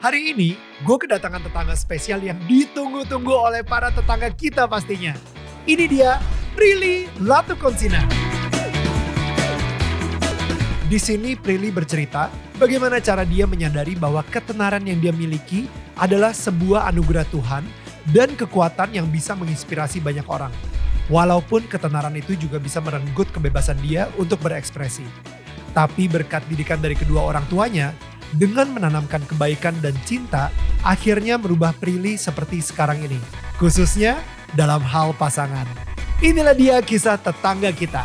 Hari ini, gue kedatangan tetangga spesial yang ditunggu-tunggu oleh para tetangga kita pastinya. Ini dia, Prilly Latukonsina. Di sini Prilly bercerita bagaimana cara dia menyadari bahwa ketenaran yang dia miliki adalah sebuah anugerah Tuhan dan kekuatan yang bisa menginspirasi banyak orang. Walaupun ketenaran itu juga bisa merenggut kebebasan dia untuk berekspresi. Tapi berkat didikan dari kedua orang tuanya, dengan menanamkan kebaikan dan cinta, akhirnya merubah Prilly seperti sekarang ini. Khususnya dalam hal pasangan. Inilah dia kisah tetangga kita.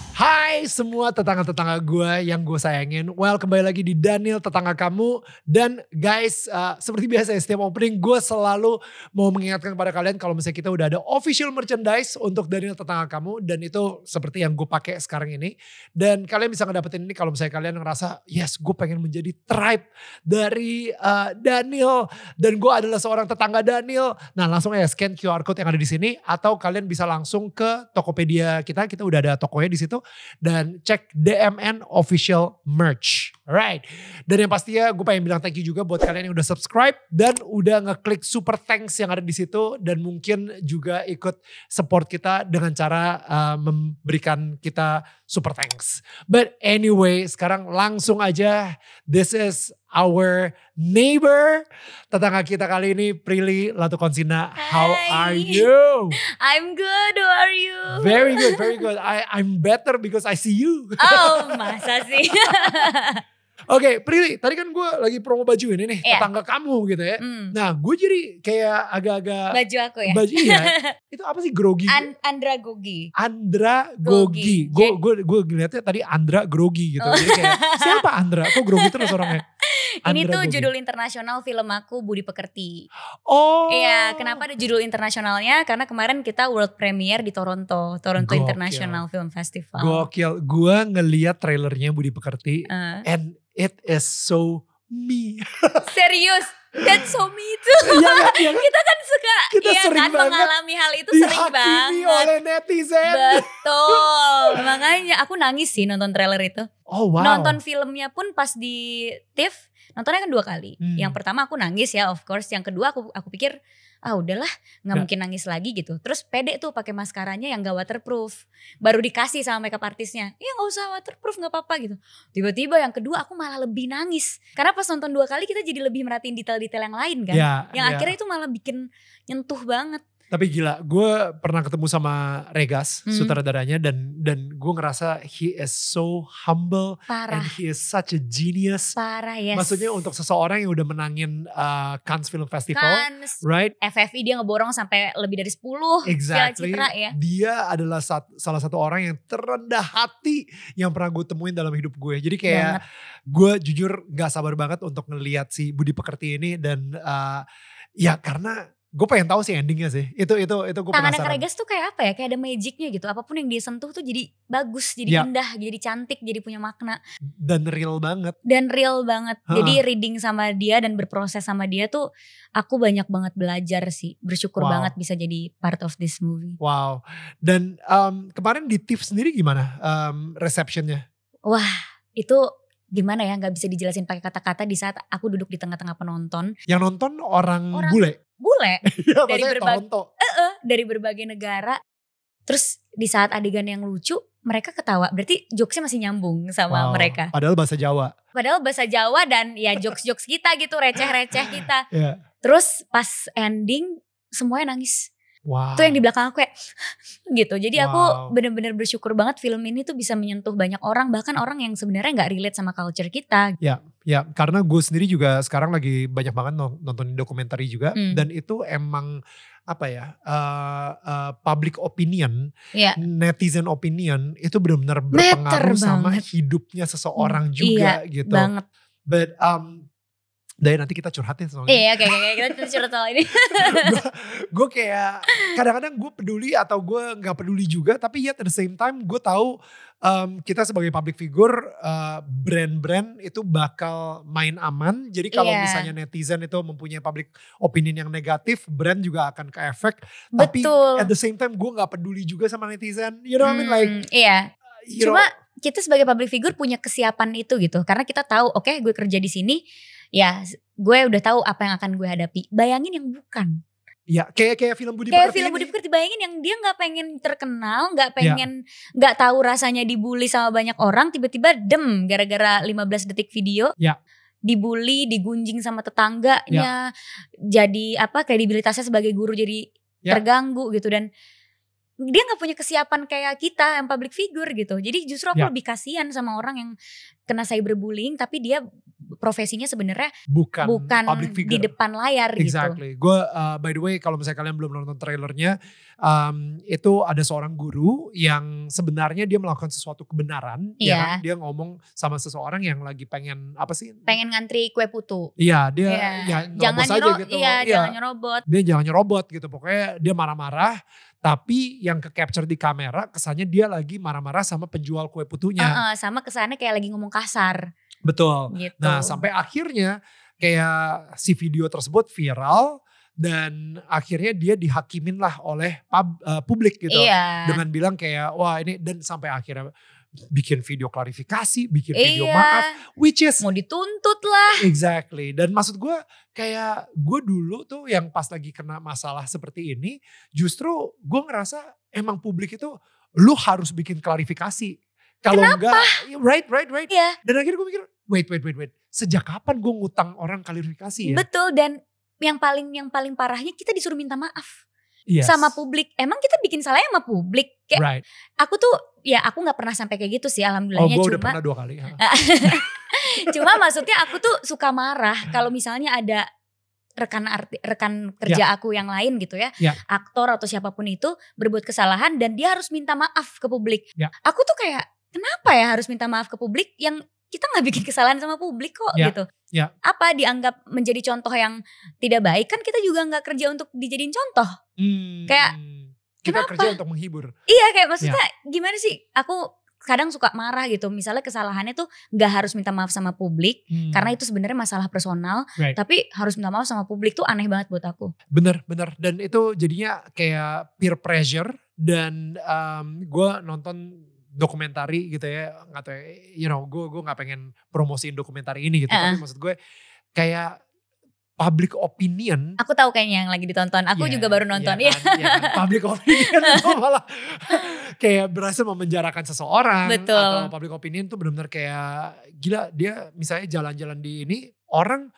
Hai semua tetangga-tetangga gue yang gue sayangin. Well kembali lagi di Daniel tetangga kamu. Dan guys uh, seperti biasa ya setiap opening gue selalu mau mengingatkan kepada kalian kalau misalnya kita udah ada official merchandise untuk Daniel tetangga kamu. Dan itu seperti yang gue pakai sekarang ini. Dan kalian bisa ngedapetin ini kalau misalnya kalian ngerasa yes gue pengen menjadi tribe dari uh, Daniel. Dan gue adalah seorang tetangga Daniel. Nah langsung aja scan QR code yang ada di sini. Atau kalian bisa langsung ke Tokopedia kita. Kita udah ada tokonya di situ dan cek DMN official merch. Alright. Dan yang pastinya gue pengen bilang thank you juga buat kalian yang udah subscribe dan udah ngeklik super thanks yang ada di situ dan mungkin juga ikut support kita dengan cara uh, memberikan kita super thanks. But anyway, sekarang langsung aja this is our neighbor tetangga kita kali ini Prilly Latukonsina. How are you? I'm good. How are you? Very good, very good. I I'm better because I see you. Oh, masa sih? Oke, Prilly, tadi kan gue lagi promo baju ini nih, Iya. tetangga kamu gitu ya. Hmm. Nah, gue jadi kayak agak-agak Baju aku ya? baju iya. Itu apa sih grogi? An Andra Gogi. Andra Gogi. Gogi. Gue gue gue ngeliatnya tadi Andra Grogi gitu. Jadi kayak siapa Andra? Kok grogi terus orangnya? Ini tuh Gogi. judul internasional film aku Budi Pekerti. Oh. Iya, kenapa ada judul internasionalnya? Karena kemarin kita world premiere di Toronto, Toronto Gokil. International Film Festival. Gokil. Gue ngeliat trailernya Budi Pekerti Eh, and it is so me. serius, that's so me too. Kan? Iya kan? kita kan suka, Kita iya sering kan banget mengalami hal itu sering banget. oleh netizen. Betul. Makanya aku nangis sih nonton trailer itu. Oh wow. Nonton filmnya pun pas di TIFF, nontonnya kan dua kali. Hmm. Yang pertama aku nangis ya of course. Yang kedua aku aku pikir ah udahlah nggak mungkin nangis lagi gitu. Terus pede tuh pakai maskaranya yang gak waterproof. Baru dikasih sama makeup artisnya. Ya nggak usah waterproof nggak apa-apa gitu. Tiba-tiba yang kedua aku malah lebih nangis. Karena pas nonton dua kali kita jadi lebih merhatiin detail-detail yang lain kan. Ya, yang ya. akhirnya itu malah bikin nyentuh banget. Tapi gila, gue pernah ketemu sama Regas, Hmm. sutradaranya, dan dan gue ngerasa he is so humble and Parah. he is such a genius. Parah yes. Maksudnya untuk seseorang yang udah menangin uh, Cannes Film Festival, kan right? FFI dia ngeborong sampai lebih dari 10 piala Exactly. citra ya. Dia adalah sat- salah satu orang yang terendah hati yang pernah gue temuin dalam hidup gue. Jadi kayak Banget. gue jujur gak sabar banget untuk ngeliat si Budi Pekerti ini dan uh, ya karena gue pengen tahu sih endingnya sih. Itu itu itu gue Tangannya penasaran. Keregas tuh kayak apa ya? Kayak ada magicnya gitu. Apa pun yang dia sentuh tuh jadi bagus, jadi Ya. indah, jadi cantik, jadi punya makna. Dan real banget. Dan real banget. Ha-ha. Jadi reading sama dia dan berproses sama dia tuh aku banyak banget belajar sih. Bersyukur Wow. banget bisa jadi part of this movie. Wow. Dan um, kemarin di TIFF sendiri gimana um, receptionnya? Itu gimana ya nggak bisa dijelasin pakai kata-kata di saat aku duduk di tengah-tengah penonton. Yang nonton orang, Orang bule. Bule Iya, Dari maksudnya berbag- Toronto. eh, dari berbagai negara. Terus di saat adegan yang lucu mereka ketawa. Berarti jokesnya masih nyambung sama Wow. mereka. Padahal bahasa Jawa. Padahal bahasa Jawa dan ya jokes-jokes kita gitu, receh-receh kita. Iya. Terus pas ending semuanya nangis. Wow. Tuh yang di belakang aku kayak gitu. Jadi Wow. aku bener-bener bersyukur banget film ini tuh bisa menyentuh banyak orang. Bahkan orang yang sebenarnya nggak relate sama culture kita. Ya, karena gue sendiri juga sekarang lagi banyak banget non- nonton dokumenter juga. Hmm. Dan itu emang apa ya, uh, uh, public opinion, Iya. netizen opinion itu benar-benar berpengaruh sama banget. hidupnya seseorang Iya, juga gitu. Banget. But um, Dan nanti kita curhatin soal ini. Iya oke oke kita curhat soal ini. gue kayak kadang-kadang gue peduli atau gue nggak peduli juga tapi yet at the same time gue tahu um, kita sebagai public figure uh, brand-brand itu bakal main aman jadi kalau Iya. misalnya netizen itu mempunyai public opinion yang negatif brand juga akan ke efek tapi at the same time gue nggak peduli juga sama netizen you know what I mean like Hmm, iya. you Cuma know, kita sebagai public figure punya kesiapan itu gitu. Karena kita tahu, oke gue kerja di sini, ya gue udah tahu apa yang akan gue hadapi. Bayangin yang bukan. ya kayak kayak film Budi Kayak Pekerti film ini. Budi Pekerti bayangin yang dia nggak pengen terkenal, nggak Ya. pengen nggak tahu rasanya dibully sama banyak orang, tiba-tiba dem gara-gara 15 detik video. Ya. Dibully, digunjing sama tetangganya, jadi apa kredibilitasnya sebagai guru jadi Ya. terganggu gitu dan dia nggak punya kesiapan kayak kita yang public figure gitu. Jadi justru aku Ya. lebih kasihan sama orang yang kena cyberbullying tapi dia profesinya sebenarnya bukan, bukan public figure di depan layar gitu. Exactly. Gue uh, by the way kalau misalnya kalian belum nonton trailernya, um, itu ada seorang guru yang sebenarnya dia melakukan sesuatu kebenaran. ya Iya. kan? Dia ngomong sama seseorang yang lagi pengen apa sih? Pengen ngantri kue putu. Iya dia Iya. ya jangan aja gitu. iya, Iya. jangan nyerobot. Dia jangan nyerobot gitu. Pokoknya dia marah-marah. Tapi yang ke capture di kamera kesannya dia lagi marah-marah sama penjual kue putunya. Heeh, sama kesannya kayak lagi ngomong kasar Betul. gitu. Nah sampai akhirnya kayak si video tersebut viral dan akhirnya dia dihakimin lah oleh pub- eh, publik gitu iya. dengan bilang kayak wah ini dan sampai akhirnya bikin video klarifikasi, bikin video iya. maaf, which is Mau dituntut lah. exactly. Dan maksud gue kayak gue dulu tuh yang pas lagi kena masalah seperti ini, justru gue ngerasa emang publik itu lu harus bikin klarifikasi. Kalau enggak, right, right, right. Iya, Dan akhirnya gue mikir, wait, wait, wait, wait. Sejak kapan gue ngutang orang klarifikasi ya? betul dan yang paling yang paling parahnya kita disuruh minta maaf Yes. sama publik. Emang kita bikin salahnya sama publik? Kayak Right. aku tuh ya aku nggak pernah sampai kayak gitu sih Oh alhamdulillahnya gue udah pernah dua kali. ha. cuma maksudnya aku tuh suka marah kalau misalnya ada rekan arti, rekan kerja aku yang lain gitu ya, Ya. aktor atau siapa pun itu berbuat kesalahan dan dia harus minta maaf ke publik. Ya. Aku tuh kayak kenapa ya harus minta maaf ke publik yang kita nggak bikin kesalahan sama publik kok Ya. gitu. Ya. Apa dianggap menjadi contoh yang tidak baik kan kita juga nggak kerja untuk dijadiin contoh. Hmm, Kayak, kita kenapa? kerja untuk menghibur. Iya kayak maksudnya gimana sih? Aku kadang suka marah gitu. Misalnya kesalahannya tuh nggak harus minta maaf sama publik Hmm, karena itu sebenarnya masalah personal. Right. Tapi harus minta maaf sama publik tuh aneh banget buat aku. Bener, bener. Dan itu jadinya kayak peer pressure dan gue nonton dokumentari gitu ya, nggak tahu, ya, you know, gue gue nggak pengen promosiin dokumentari ini gitu, tapi maksud gue kayak public opinion. Aku tahu kayaknya yang lagi ditonton. Aku Ya, juga baru nonton. ya Iya. kan, ya kan, public opinion itu malah kayak berhasil memenjarakan seseorang Betul. atau public opinion tuh benar-benar kayak gila dia misalnya jalan-jalan di ini orang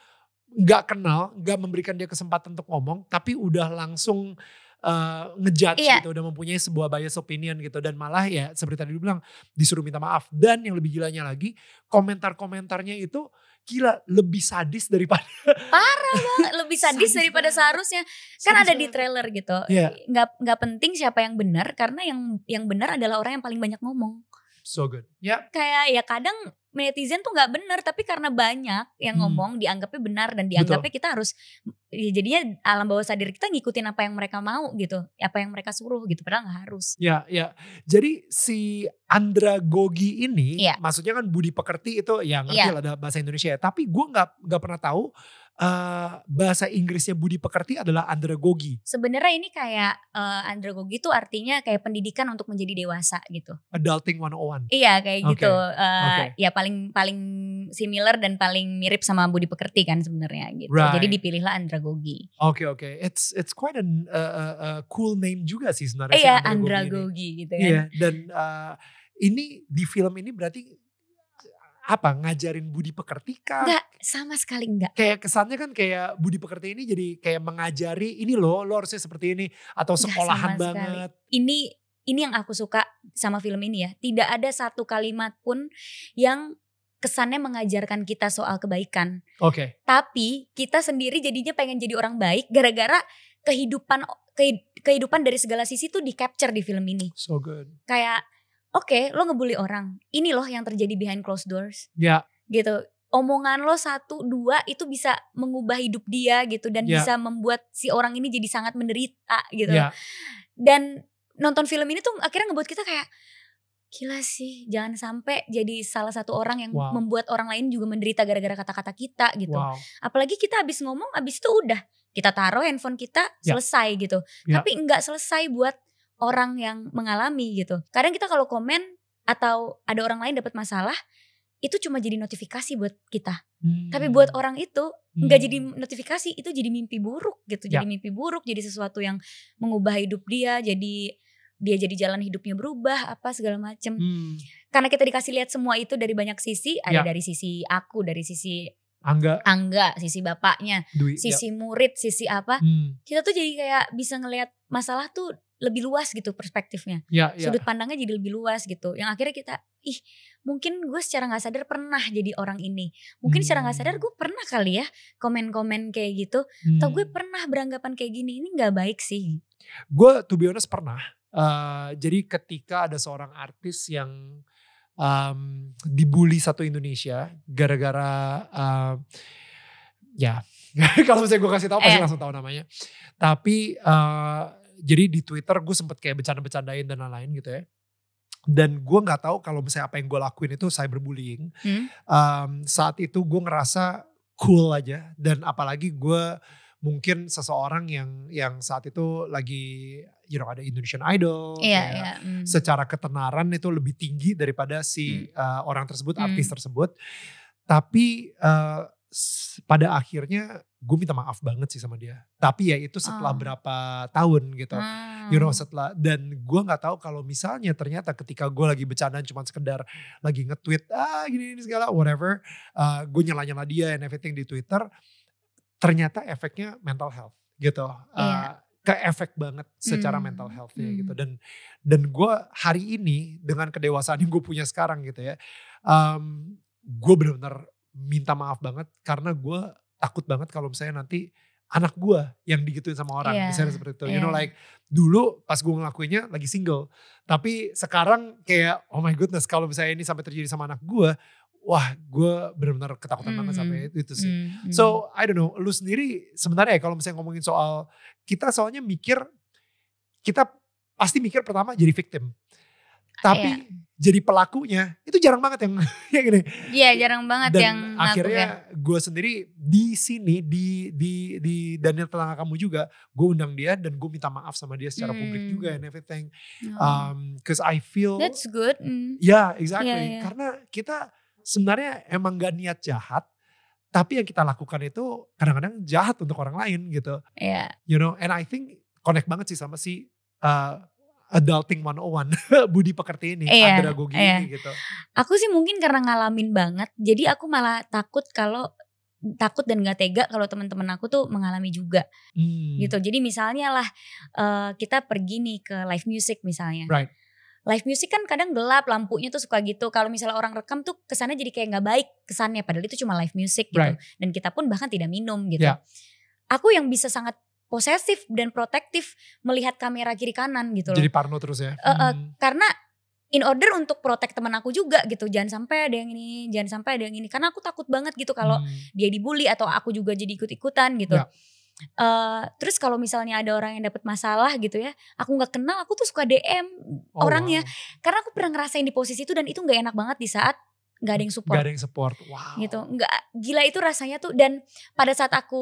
nggak kenal, nggak memberikan dia kesempatan untuk ngomong, tapi udah langsung uh, ngejudge Iya. gitu, udah mempunyai sebuah bias opinion gitu dan malah ya seperti tadi lu bilang disuruh minta maaf dan yang lebih gilanya lagi komentar-komentarnya itu gila lebih sadis daripada Lebih sadis Sadis daripada banget. seharusnya. Kan Sadis ada di banget. trailer gitu. Iya. Nggak nggak penting siapa yang benar karena yang yang benar adalah orang yang paling banyak ngomong. so good. Ya, Kayak ya kadang netizen tuh nggak benar tapi karena banyak yang Hmm. ngomong dianggapnya benar dan dianggapnya kita harus ya jadinya alam bawah sadar kita ngikutin apa yang mereka mau gitu apa yang mereka suruh gitu padahal nggak harus Ya, ya. Jadi si andragogi ini, Iya. maksudnya kan budi pekerti itu ya ngerti Iya. lah ada bahasa Indonesia ya. Tapi gue nggak nggak pernah tahu eh, bahasa Inggrisnya budi pekerti adalah andragogi, sebenarnya ini kayak eh, andragogi tuh artinya kayak pendidikan untuk menjadi dewasa gitu adulting 101. iya kayak Oke, gitu Eh, oke. ya paling paling similar dan paling mirip sama budi pekerti kan sebenarnya gitu Right. jadi dipilihlah andragogi Oke oke, it's it's quite a cool name juga sih sebenarnya. si iya andragogi ini. andragogi gitu kan Iya, dan eh, ini di film ini berarti apa ngajarin budi pekerti kah? enggak sama sekali enggak kayak kesannya kan kayak budi pekerti ini jadi kayak mengajari ini loh lo harusnya seperti ini atau sekolahan sama sekali. banget ini ini yang aku suka sama film ini ya. Tidak ada satu kalimat pun yang kesannya mengajarkan kita soal kebaikan. oke Tapi kita sendiri jadinya pengen jadi orang baik gara-gara kehidupan kehi- kehidupan dari segala sisi tuh di capture di film ini. so good Kayak oke, lo ngebully orang. Ini loh yang terjadi behind closed doors ya gitu. omongan lo satu dua itu bisa mengubah hidup dia gitu dan Ya. bisa membuat si orang ini jadi sangat menderita gitu. Ya. Dan nonton film ini tuh akhirnya ngebuat kita kayak gila sih jangan sampai jadi salah satu orang yang Wow. membuat orang lain juga menderita gara-gara kata-kata kita gitu. Wow. Apalagi kita habis ngomong habis itu udah kita taruh handphone kita Ya. selesai gitu. Ya. Tapi nggak selesai buat orang yang mengalami gitu. Kadang kita kalau komen atau ada orang lain dapat masalah itu cuma jadi notifikasi buat kita. Tapi Hmm. buat orang itu nggak Hmm. jadi notifikasi, itu jadi mimpi buruk gitu. Ya. Jadi mimpi buruk, jadi sesuatu yang mengubah hidup dia, jadi dia jadi jalan hidupnya berubah apa segala macem. Hmm. Karena kita dikasih lihat semua itu dari banyak sisi, ada Ya. dari sisi aku, dari sisi Angga, Angga, sisi bapaknya, Dwi. ya. sisi murid, sisi apa. Hmm. Kita tuh jadi kayak bisa ngelihat masalah tuh lebih luas gitu perspektifnya. Ya, ya. Sudut pandangnya jadi lebih luas gitu. Yang akhirnya kita, ih mungkin gue secara nggak sadar pernah jadi orang ini. Mungkin secara nggak sadar Hmm. gue pernah kali ya komen-komen kayak gitu. Atau gue pernah beranggapan kayak gini, ini nggak baik sih. gue to be honest pernah. Eh, jadi ketika ada seorang artis yang um, dibully satu Indonesia gara-gara um, ya kalau misalnya gue kasih tahu pasti Eh. langsung tahu namanya. Tapi eh, jadi di Twitter gue sempet kayak bercanda-bercandain dan lain-lain gitu ya. Dan gue nggak tahu kalau misalnya apa yang gue lakuin itu cyberbullying. Hmm? Um, saat itu gue ngerasa cool aja dan apalagi gue mungkin seseorang yang yang saat itu lagi you know ada Indonesian Idol Iya, kayak iya. hmm. secara ketenaran itu lebih tinggi daripada si uh, orang tersebut Hmm. artis tersebut tapi uh, s- pada akhirnya gue minta maaf banget sih sama dia tapi ya itu setelah Oh. berapa tahun gitu Hmm. you know setelah dan gue nggak tahu kalau misalnya ternyata ketika gue lagi bercandaan cuma sekedar lagi nge-tweet ah gini ini segala whatever uh, gue nyala nyala dia and everything di Twitter ternyata efeknya mental health gitu Iya. Uh, ke efek banget secara Hmm, mental healthnya hmm. gitu dan dan gue hari ini dengan kedewasaan yang gue punya sekarang gitu ya um, gue benar-benar minta maaf banget karena gue takut banget kalau misalnya nanti anak gue yang digituin sama orang Iya, misalnya seperti itu you know iya. like dulu pas gue ngelakuinnya lagi single tapi sekarang kayak oh my goodness kalau misalnya ini sampai terjadi sama anak gue wah gue benar-benar ketakutan banget Hmm, sampai itu, itu sih hmm. so I don't know lu sendiri sebenarnya ya kalau misalnya ngomongin soal kita soalnya mikir kita pasti mikir pertama jadi victim tapi Iya. jadi pelakunya itu jarang banget yang yang ini Iya jarang banget dan yang akhirnya ya. gue sendiri di sini di di di Daniel Tetangga kamu juga gue undang dia dan gue minta maaf sama dia secara publik Hmm. juga and everything Oh. um, cause I feel That's good. hmm. ya exactly Iya, iya. karena kita sebenarnya emang gak niat jahat tapi yang kita lakukan itu kadang-kadang jahat untuk orang lain gitu Iya. you know and I think connect banget sih sama si uh, adulting 101 Budi Pekerti ini Iya, andragogi iya. ini gitu Aku sih mungkin karena ngalamin banget, jadi aku malah takut kalau takut dan gak tega kalau teman-teman aku tuh mengalami juga Hmm, gitu. Jadi misalnya lah eh, kita pergi nih ke live music misalnya. Right. Live music kan kadang gelap, lampunya tuh suka gitu. Kalau misalnya orang rekam tuh kesannya jadi kayak nggak baik kesannya. Padahal itu cuma live music gitu. Right. Dan kita pun bahkan tidak minum gitu. Yeah. Aku yang bisa sangat posesif dan protektif melihat kamera kiri kanan gitu loh. jadi parno terus ya eh, Hmm. karena in order untuk protect teman aku juga gitu jangan sampai ada yang ini jangan sampai ada yang ini karena aku takut banget gitu kalau Hmm. dia dibully atau aku juga jadi ikut ikutan gitu Ya. Eh, terus kalau misalnya ada orang yang dapat masalah gitu ya aku nggak kenal aku tuh suka dm Oh, orangnya wow. karena aku pernah ngerasain di posisi itu dan itu nggak enak banget di saat nggak ada yang support Gak ada yang support. Wow. gitu nggak gila itu rasanya tuh dan pada saat aku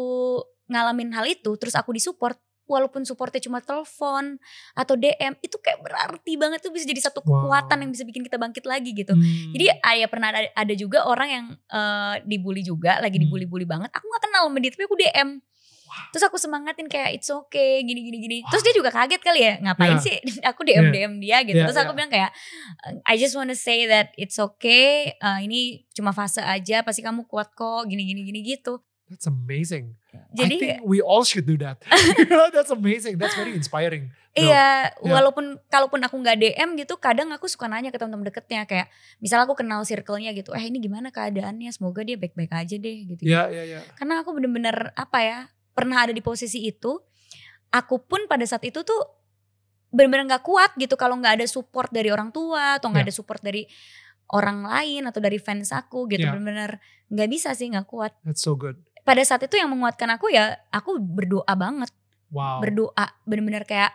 ngalamin hal itu terus aku disupport walaupun supportnya cuma telepon atau DM itu kayak berarti banget tuh bisa jadi satu Wow. kekuatan yang bisa bikin kita bangkit lagi gitu. Hmm. Jadi ayah pernah ada, ada juga orang yang eh, dibully juga, lagi Hmm. dibully-bully banget. Aku gak kenal sama dia, tapi aku DM. Terus aku semangatin kayak it's okay, gini gini gini. Terus dia juga kaget kali ya, ngapain Yeah. sih aku DM Yeah. DM dia gitu. Yeah, Terus aku yeah. bilang kayak I just wanna say that it's okay. eh, ini cuma fase aja, pasti kamu kuat kok, gini gini gini gitu. That's amazing. Jadi I think we all should do that. That's amazing. That's very inspiring. Iya, Ya. walaupun kalaupun aku nggak DM gitu, kadang aku suka nanya ke teman-teman deketnya kayak, misalnya aku kenal circle-nya gitu, eh ini gimana keadaannya, semoga dia baik-baik aja deh gitu. Ya, ya, ya. Karena aku bener-bener apa ya, pernah ada di posisi itu, aku pun pada saat itu tuh bener-bener nggak kuat gitu kalau nggak ada support dari orang tua atau nggak Ya. ada support dari orang lain atau dari fans aku gitu Yeah. bener-bener nggak bisa sih nggak kuat That's so good. Pada saat itu yang menguatkan aku ya aku berdoa banget. Wow. berdoa bener-bener kayak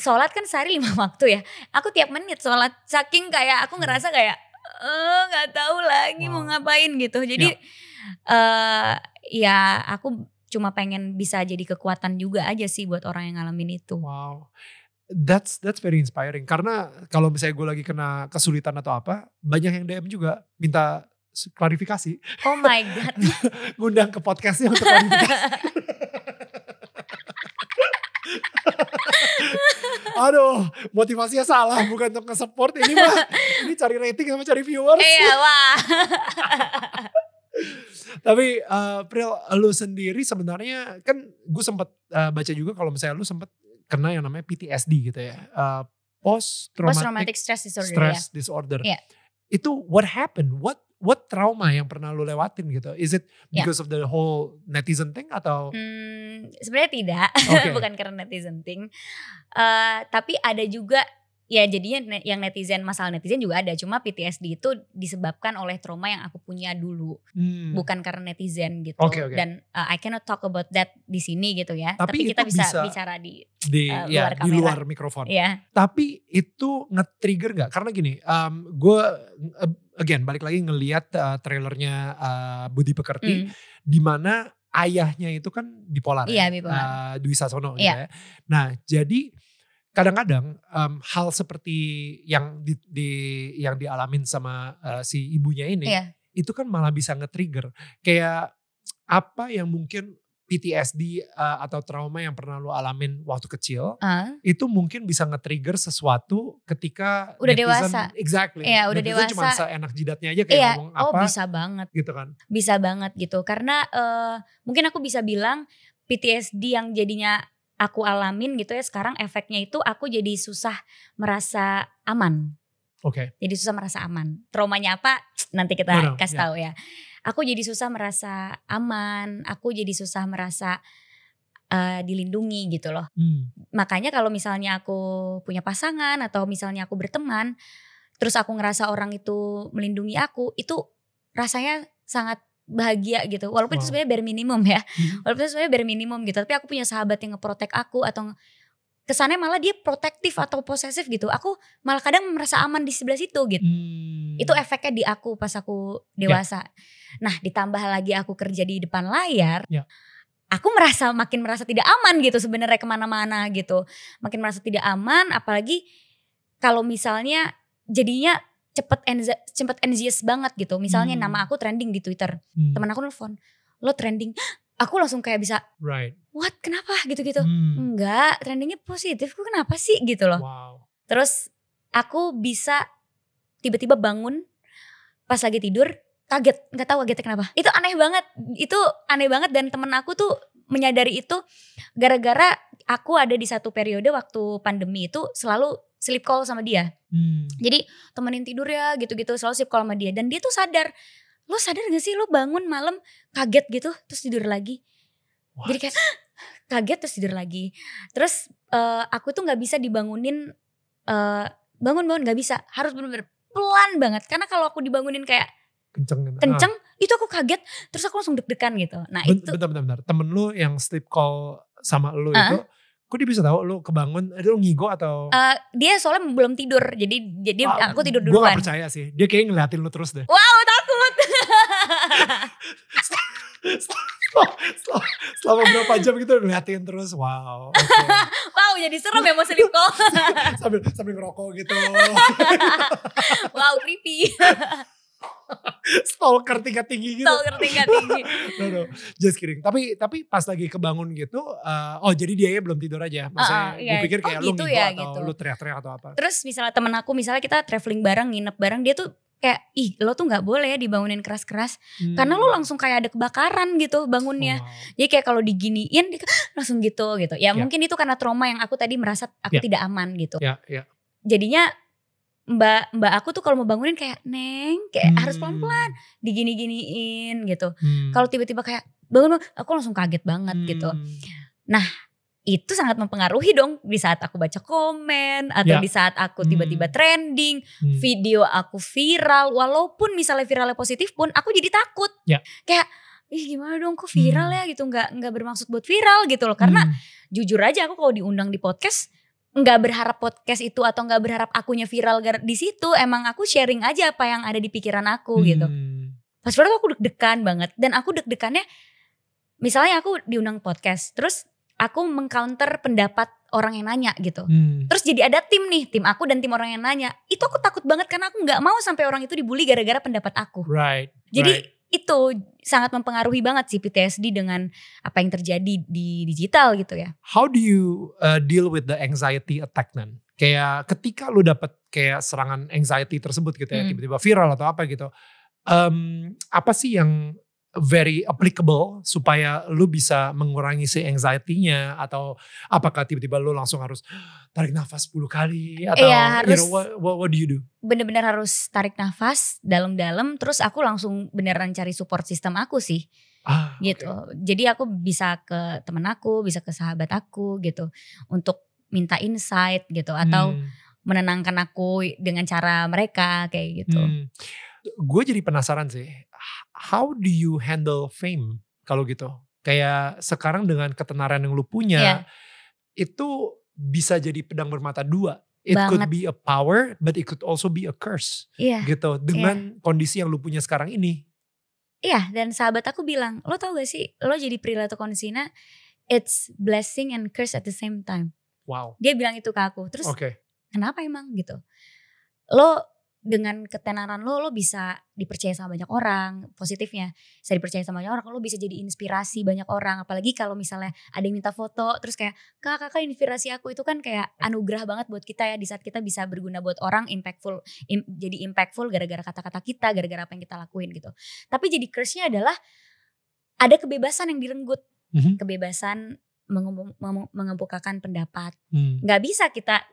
sholat kan sehari lima waktu ya. Aku tiap menit sholat saking kayak aku ngerasa kayak eh nggak tahu lagi mau Wow. ngapain gitu. Jadi eh ya aku cuma pengen bisa jadi kekuatan juga aja sih buat orang yang ngalamin itu. Wow. That's that's very inspiring. Karena kalau misalnya gue lagi kena kesulitan atau apa, banyak yang DM juga minta klarifikasi, oh my god ngundang ke podcastnya untuk klarifikasi. Aduh, motivasinya salah bukan untuk nge-support ini mah. Ini cari rating sama cari viewers. iya wah Tapi uh, Pril, lu sendiri sebenarnya kan gue sempat uh, baca juga kalau misalnya lu sempat kena yang namanya PTSD gitu ya. Uh, post post traumatic traumatic stress disorder ya stress disorder. Iya. Itu what happened? What what trauma yang pernah lu lewatin gitu? Is it Iya. because of the whole netizen thing atau Hmm, sebenarnya tidak, Oke. bukan karena netizen thing. Eh, tapi ada juga ya jadinya yang netizen masalah netizen juga ada. Cuma PTSD itu disebabkan oleh trauma yang aku punya dulu, Hmm. bukan karena netizen gitu. Oke, oke. Dan uh, I cannot talk about that di sini gitu ya. Tapi Tapi, kita bisa, bisa- bicara di di uh, ya luar di kamera. luar mikrofon. ya. Tapi itu nge-trigger gak? Karena gini, um, gue again balik lagi ngelihat uh, trailernya uh, Budi Pekerti, Hmm, di mana ayahnya itu kan bipolar, Iya, ya, bipolar. uh, Dwi Sasono gitu Iya. ya. Nah, jadi kadang-kadang um, hal seperti yang di, di- yang dialamin sama uh, si ibunya ini, Iya. itu kan malah bisa nge-trigger kayak apa yang mungkin PTSD uh, atau trauma yang pernah lo alamin waktu kecil Ah, itu mungkin bisa nge-trigger sesuatu ketika Udah netizen- dewasa. exactly Iya, udah Netizen cuma dewasa. seenak jidatnya aja kayak iya, ngomong oh apa bisa banget. gitu kan bisa banget gitu karena eh, mungkin aku bisa bilang PTSD yang jadinya aku alamin gitu ya sekarang efeknya itu aku jadi susah merasa aman. Oke. Jadi susah merasa aman. Traumanya apa? Nanti kita No, no, kasih ya. tahu ya. Aku jadi susah merasa aman aku jadi susah merasa eh, dilindungi gitu loh. Hmm, makanya kalau misalnya aku punya pasangan atau misalnya aku berteman terus aku ngerasa orang itu melindungi aku itu rasanya sangat bahagia gitu walaupun itu Wow. sebenarnya bare minimum ya Mhm. walaupun itu sebenarnya bare minimum gitu tapi aku punya sahabat yang ngeprotek aku atau kesannya malah dia protektif atau posesif gitu aku malah kadang merasa aman di sebelah situ gitu Hmm. itu efeknya di aku pas aku dewasa. Nah, ditambah lagi aku kerja di depan layar. Ya. Aku merasa makin merasa tidak aman gitu sebenarnya ke mana-mana gitu. Makin merasa tidak aman, apalagi kalau misalnya jadinya cepet anxi- cepet anxious banget gitu. Misalnya Hmm. nama aku trending di Twitter, Hmm, teman aku nelfon, lo trending, aku langsung kayak bisa, right. What? Kenapa? gitu-gitu. Hmm, Enggak, trendingnya positif, kok kenapa sih? gitu loh. wow. Terus aku bisa tiba-tiba bangun pas lagi tidur kaget. Nggak tahu kagetnya kenapa. Itu aneh banget. Itu aneh banget dan temen aku tuh menyadari itu gara-gara aku ada di satu periode waktu pandemi itu selalu sleep call sama dia Hmm, jadi temenin tidur ya gitu-gitu selalu sleep call sama dia dan dia tuh sadar lo sadar gak sih lo bangun malam kaget gitu terus tidur lagi what? jadi kayak kaget terus tidur lagi. Terus eh, aku tuh nggak bisa dibangunin eh, bangun-bangun nggak bisa. Harus bener-bener pelan banget. Karena kalau aku dibangunin kayak kenceng gitu. kenceng, itu aku kaget. Terus aku langsung deg-degan gitu. Nah Ah, ben- itu bentar bentar bentar temen lu yang sleep call sama lu Ah. itu kok dia bisa tahu lu kebangun itu lu ngigo atau eh, dia soalnya belum tidur. Jadi jadi Ah, aku tidur Gue duluan. gak percaya sih. Dia kayaknya ngeliatin lu terus deh. Wow takut. Selama, selama- selama berapa jam gitu ngeliatin terus. Wow. Oke. wow jadi serem ya mau sleep call. sambil sambil ngerokok gitu. wow creepy. Stalker tingkat tinggi gitu. Stalker tingkat tinggi. No, no. Just kidding. Tapi tapi pas lagi kebangun gitu, eh, oh jadi dia belum tidur aja. Maksudnya Ah, ah, gue iya. pikir Oh, kayak lu gitu ya, atau gitu. lu teriak-teriak atau apa. Terus misalnya temen aku misalnya kita traveling bareng nginep bareng dia tuh kayak ih lo tuh nggak boleh ya dibangunin keras-keras karena lo langsung kayak ada kebakaran gitu bangunnya. Hmm. Wow. Jadi kayak kalau diginiin dia langsung gitu gitu. Ya, Ya. mungkin itu karena trauma yang aku tadi merasa aku Ya. tidak aman gitu. Ya, ya. Jadinya mbak mbak aku tuh kalau mau bangunin kayak neng kayak harus Hmm. pelan-pelan digini-giniin gitu. Hmm. Kalau tiba-tiba kayak bangun, aku langsung kaget banget gitu. Hmm. itu sangat mempengaruhi dong di saat aku baca komen atau Ya. di saat aku tiba-tiba Hmm. trending, Hmm. video aku viral walaupun misalnya viralnya positif pun aku jadi takut. Ya. Kayak ih gimana dong kok viral Hmm. ya gitu nggak nggak bermaksud buat viral gitu loh karena Hmm. jujur aja aku kalau diundang di podcast nggak berharap podcast itu atau nggak berharap akunya viral di situ emang aku sharing aja apa yang ada di pikiran aku gitu Hmm. pas baru aku deg-degan banget dan aku deg-degannya misalnya aku diundang podcast terus aku mengcounter pendapat orang yang nanya gitu Hmm. terus jadi ada tim nih tim aku dan tim orang yang nanya itu aku takut banget karena aku nggak mau sampai orang itu dibully gara-gara pendapat aku Right. jadi right. Itu sangat mempengaruhi banget sih PTSD dengan apa yang terjadi di digital gitu ya how do you uh, deal with the anxiety attack then? Kayak ketika lu dapat kayak serangan anxiety tersebut gitu ya, Hmm. tiba-tiba viral atau apa gitu. Um, apa sih yang very applicable supaya lu bisa mengurangi si anxiety-nya atau apakah tiba-tiba lu langsung harus tarik nafas 10 kali atau Iya, you harus. know, what, what, what do you do? bener-bener harus tarik nafas dalam-dalam terus aku langsung beneran cari support system aku sih Ah, gitu. oke. Jadi aku bisa ke temen aku, bisa ke sahabat aku gitu untuk minta insight gitu atau Hmm. menenangkan aku dengan cara mereka kayak gitu. Hmm. Gue jadi penasaran sih, how do you handle fame kalau gitu? Kayak sekarang dengan ketenaran yang lu punya, Iya. itu bisa jadi pedang bermata dua. It could Banget. be a power, but it could also be a curse Iya. gitu. Dengan kondisi yang lu punya sekarang ini. Iya, dan sahabat aku bilang, "Lo tau gak sih, lo jadi Prilly Konsina it's blessing and curse at the same time." Wow. Dia bilang itu ke aku. Terus Oke. kenapa emang gitu? Lo dengan ketenaran lo, lo bisa dipercaya sama banyak orang, positifnya bisa dipercaya sama banyak orang, lo bisa jadi inspirasi banyak orang, apalagi kalau misalnya ada yang minta foto, terus kayak kak kakak inspirasi aku itu kan kayak anugerah banget buat kita ya di saat kita bisa berguna buat orang, impactful, im- jadi impactful gara-gara kata-kata kita, gara-gara apa yang kita lakuin gitu. Tapi jadi curse-nya adalah ada kebebasan yang direnggut, Mhm. kebebasan mengemu- memu- mengemukakan pendapat Hmm. nggak bisa kita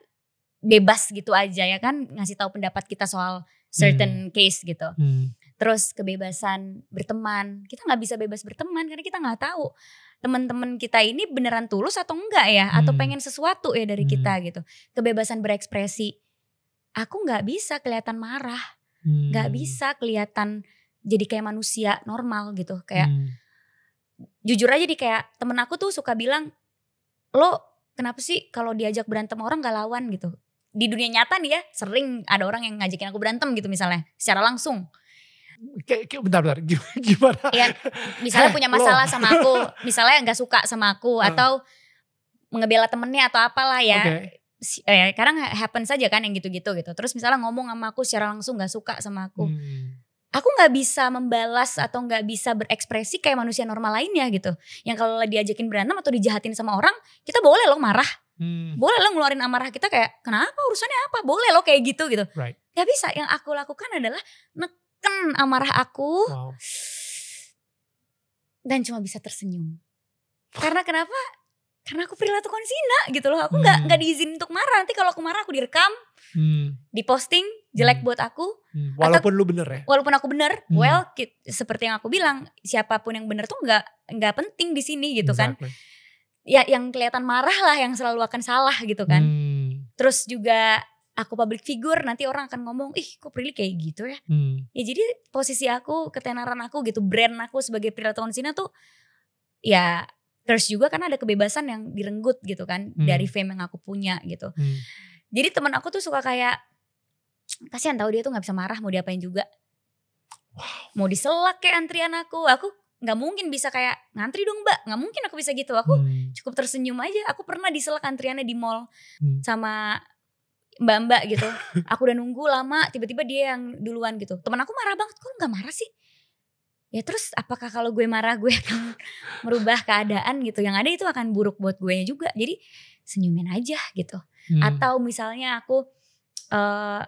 bebas gitu aja ya kan ngasih tahu pendapat kita soal certain case gitu. Hmm. Terus kebebasan berteman, kita nggak bisa bebas berteman karena kita nggak tahu teman-teman kita ini beneran tulus atau enggak ya, atau Hmm. pengen sesuatu ya dari Hmm. kita gitu. Kebebasan berekspresi, aku nggak bisa kelihatan marah, nggak Hmm. bisa kelihatan jadi kayak manusia normal gitu. Kayak Hmm. jujur aja di kayak temen aku tuh suka bilang lo kenapa sih kalau diajak berantem orang gak lawan gitu di dunia nyata nih ya sering ada orang yang ngajakin aku berantem gitu misalnya secara langsung Kayak, kayak bentar bentar Gim- gimana? Iya, misalnya Eh, punya masalah sama aku misalnya nggak suka sama aku Ah. atau mengebela temennya atau apalah ya. Si- eh, kadang happen saja kan yang gitu-gitu gitu terus misalnya ngomong sama aku secara langsung nggak suka sama aku Hmm. aku nggak bisa membalas atau nggak bisa berekspresi kayak manusia normal lainnya gitu. Yang kalau diajakin berantem atau dijahatin sama orang, kita boleh loh marah, Hmm. boleh loh ngeluarin amarah kita kayak kenapa urusannya apa, boleh loh kayak gitu gitu. Right. Gak bisa. Yang aku lakukan adalah neken amarah aku Wow. dan cuma bisa tersenyum. Karena kenapa? Karena aku perilaku konsina gitu loh. Aku nggak Hmm. nggak diizinin untuk marah. Nanti kalau aku marah aku direkam, Hmm. diposting jelek Hmm. buat aku. Hmm. Walaupun lu bener ya. walaupun aku benar, Hmm. well seperti yang aku bilang, siapa pun yang benar tuh nggak nggak penting di sini gitu kan. Ya yang kelihatan marah lah yang selalu akan salah gitu kan. Hmm. Terus juga aku public figure nanti orang akan ngomong, "Ih, kok Prilly kayak gitu ya?" Hmm. Ya jadi posisi aku, ketenaran aku gitu, brand aku sebagai Prilly Tonsina tuh ya terus juga karena ada kebebasan yang direnggut gitu kan Hmm. dari fame yang aku punya gitu. Hmm. Jadi teman aku tuh suka kayak kasihan tahu dia tuh nggak bisa marah mau diapain juga. Mau diselak kayak antrian aku, aku nggak mungkin bisa kayak ngantri dong mbak, nggak mungkin aku bisa gitu. Aku Hmm. cukup tersenyum aja. Aku pernah diselak antriannya di mall Hmm. sama mbak-mbak gitu. aku udah nunggu lama, tiba-tiba dia yang duluan gitu. Temen aku marah banget, kok nggak marah sih? Ya terus apakah kalau gue marah gue akan merubah keadaan gitu? Yang ada itu akan buruk buat gue juga. Jadi senyumin aja gitu. Hmm. Atau misalnya aku eh